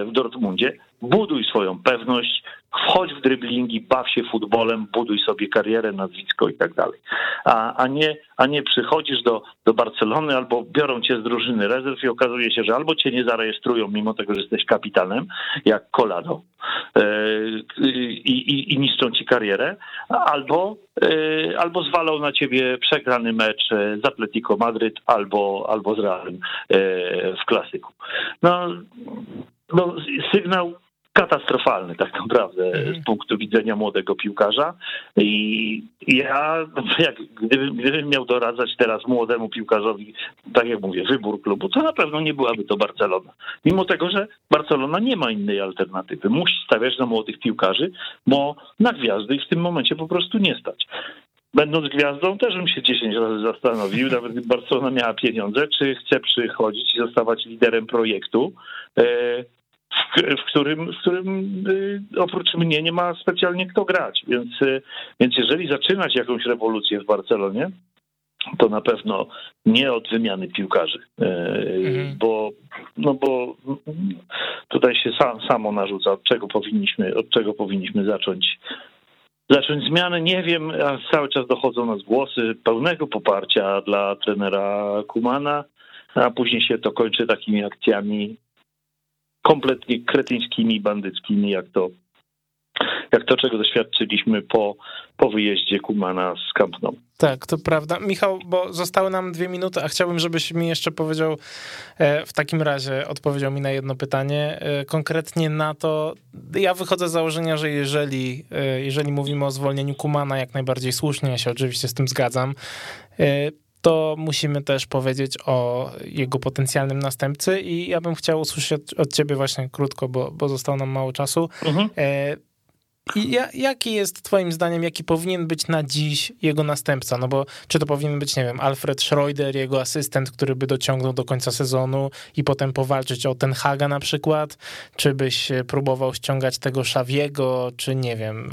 w Dortmundzie. Buduj swoją pewność, wchodź w dryblingi, baw się futbolem, buduj sobie karierę, nazwisko i tak dalej. A, a, nie, a nie przychodzisz do, do Barcelony albo biorą cię z drużyny rezerw i okazuje się, że albo cię nie zarejestrują, mimo tego, że jesteś kapitanem, jak Colado, e, i, i, i niszczą ci karierę, albo, e, albo zwalą na ciebie przegrany mecz z Atletico Madryt albo, albo z Realem e, w klasyku. No, no, sygnał katastrofalny tak naprawdę mhm. z punktu widzenia młodego piłkarza. I ja, jak, gdybym, gdybym miał doradzać teraz młodemu piłkarzowi, tak jak mówię, wybór klubu, to na pewno nie byłaby to Barcelona. Mimo tego, że Barcelona nie ma innej alternatywy. Musi stawiać na młodych piłkarzy, bo na gwiazdy ich w tym momencie po prostu nie stać będąc gwiazdą, też bym się 10 razy zastanowił, nawet gdyby Barcelona miała pieniądze, czy chce przychodzić i zostawać liderem projektu, e, w którym, w którym y, oprócz mnie nie ma specjalnie kto grać. Więc, y, więc jeżeli zaczynać jakąś rewolucję w Barcelonie, to na pewno nie od wymiany piłkarzy, y, mhm. bo, no bo tutaj się sam, samo narzuca, od czego powinniśmy, od czego powinniśmy zacząć zacząć zmianę. Nie wiem, a cały czas dochodzą nas głosy pełnego poparcia dla trenera Kumana, a później się to kończy takimi akcjami kompletnie kretyńskimi, bandyckimi, jak to, jak to czego doświadczyliśmy po, po wyjeździe Kumana z Camp. Tak, to prawda. Michał, bo zostały nam dwie minuty, a chciałbym, żebyś mi jeszcze powiedział, e, w takim razie odpowiedział mi na jedno pytanie, e, konkretnie na to, ja wychodzę z założenia, że jeżeli, e, jeżeli mówimy o zwolnieniu Kumana, jak najbardziej słusznie, ja się oczywiście z tym zgadzam, to musimy też powiedzieć o jego potencjalnym następcy i ja bym chciał usłyszeć od ciebie właśnie krótko, bo, bo zostało nam mało czasu. Mhm. E, ja, jaki jest twoim zdaniem, jaki powinien być na dziś jego następca? No bo czy to powinien być, nie wiem, Alfred Schroeder, jego asystent, który by dociągnął do końca sezonu i potem powalczyć o ten Haga na przykład? Czy byś próbował ściągać tego Szawiego, czy nie wiem...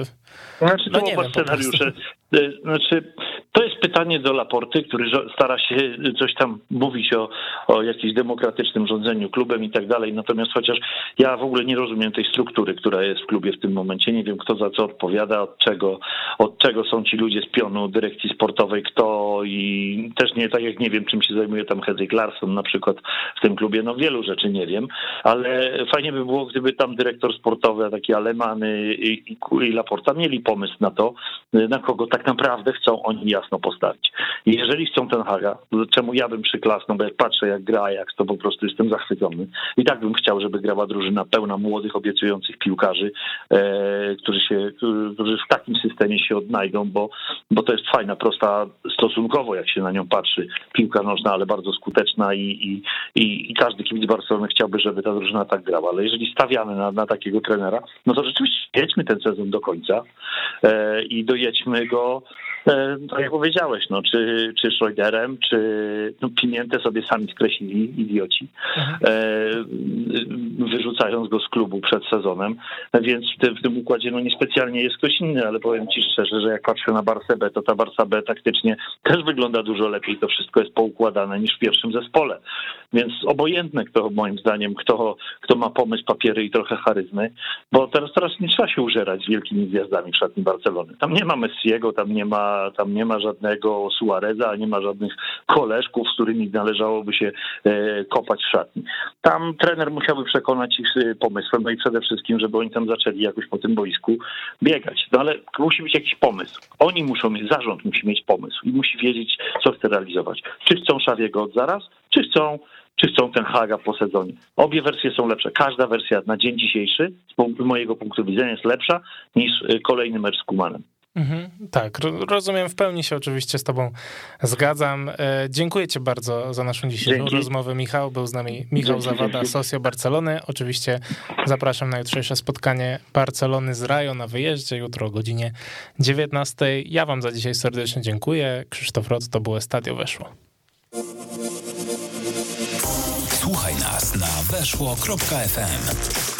Yy znaczy, to no oba scenariusze. Y, znaczy, to jest pytanie do Laporty, który stara się coś tam mówić o, o jakimś demokratycznym rządzeniu klubem i tak dalej. Natomiast chociaż ja w ogóle nie rozumiem tej struktury, która jest w klubie w tym momencie. Nie wiem, kto za co odpowiada, od czego, od czego są ci ludzie z pionu dyrekcji sportowej, kto i też nie tak jak nie wiem, czym się zajmuje tam Hedrick Larson na przykład w tym klubie. No wielu rzeczy nie wiem, ale fajnie by było, gdyby tam dyrektor sportowy, taki Alemany i, i, i Laporta mieli pomysł na to, na kogo tak naprawdę chcą oni jasno postawić. Jeżeli chcą ten Haga, czemu ja bym przyklasnął, bo jak patrzę jak gra jak to po prostu jestem zachwycony. I tak bym chciał, żeby grała drużyna pełna młodych, obiecujących piłkarzy, e, którzy, się, którzy w takim systemie się odnajdą, bo, bo to jest fajna, prosta stosunkowo, jak się na nią patrzy, piłka nożna, ale bardzo skuteczna i, i, i, i każdy kibic Barcelony chciałby, żeby ta drużyna tak grała. Ale jeżeli stawiamy na, na takiego trenera, no to rzeczywiście jedźmy ten sezon do końca e, i dojedźmy go tak jak powiedziałeś, no, czy, czy Schroederem, czy no, Pimientę sobie sami skreślili, idioci, mhm. e, wyrzucając go z klubu przed sezonem, więc w tym, w tym układzie no, niespecjalnie jest ktoś inny, ale powiem ci szczerze, że jak patrzę na Barsę B, to ta Barsa B taktycznie też wygląda dużo lepiej, to wszystko jest poukładane niż w pierwszym zespole, więc obojętne kto, moim zdaniem, kto, kto ma pomysł, papiery i trochę charyzmy, bo teraz, teraz nie trzeba się użerać z wielkimi gwiazdami w szatni Barcelony. Tam nie ma Messiego, tam nie ma tam nie ma żadnego Suareza, nie ma żadnych koleżków, z którymi należałoby się e, kopać w szatni. Tam trener musiałby przekonać ich e, pomysłem, no i przede wszystkim, żeby oni tam zaczęli jakoś po tym boisku biegać. No ale musi być jakiś pomysł. Oni muszą mieć, zarząd musi mieć pomysł i musi wiedzieć, co chce realizować. Czy chcą Szawiego od zaraz, czy chcą czy chcą ten Haga po sezonie. Obie wersje są lepsze. Każda wersja na dzień dzisiejszy, z mojego punktu widzenia, jest lepsza niż e, kolejny mecz z Kumanem. Mhm, tak, rozumiem, w pełni się oczywiście z tobą zgadzam. E, dziękuję ci bardzo za naszą dzisiejszą Dzięki. rozmowę, Michał. Był z nami Michał Dzięki. Zawada, Socio Barcelony. Oczywiście zapraszam na jutrzejsze spotkanie Barcelony z Rajo na wyjeździe, jutro o godzinie 19. Ja wam za dzisiaj serdecznie dziękuję. Krzysztof Rot, to było Stadio Weszło. Słuchaj nas na weszło.fm.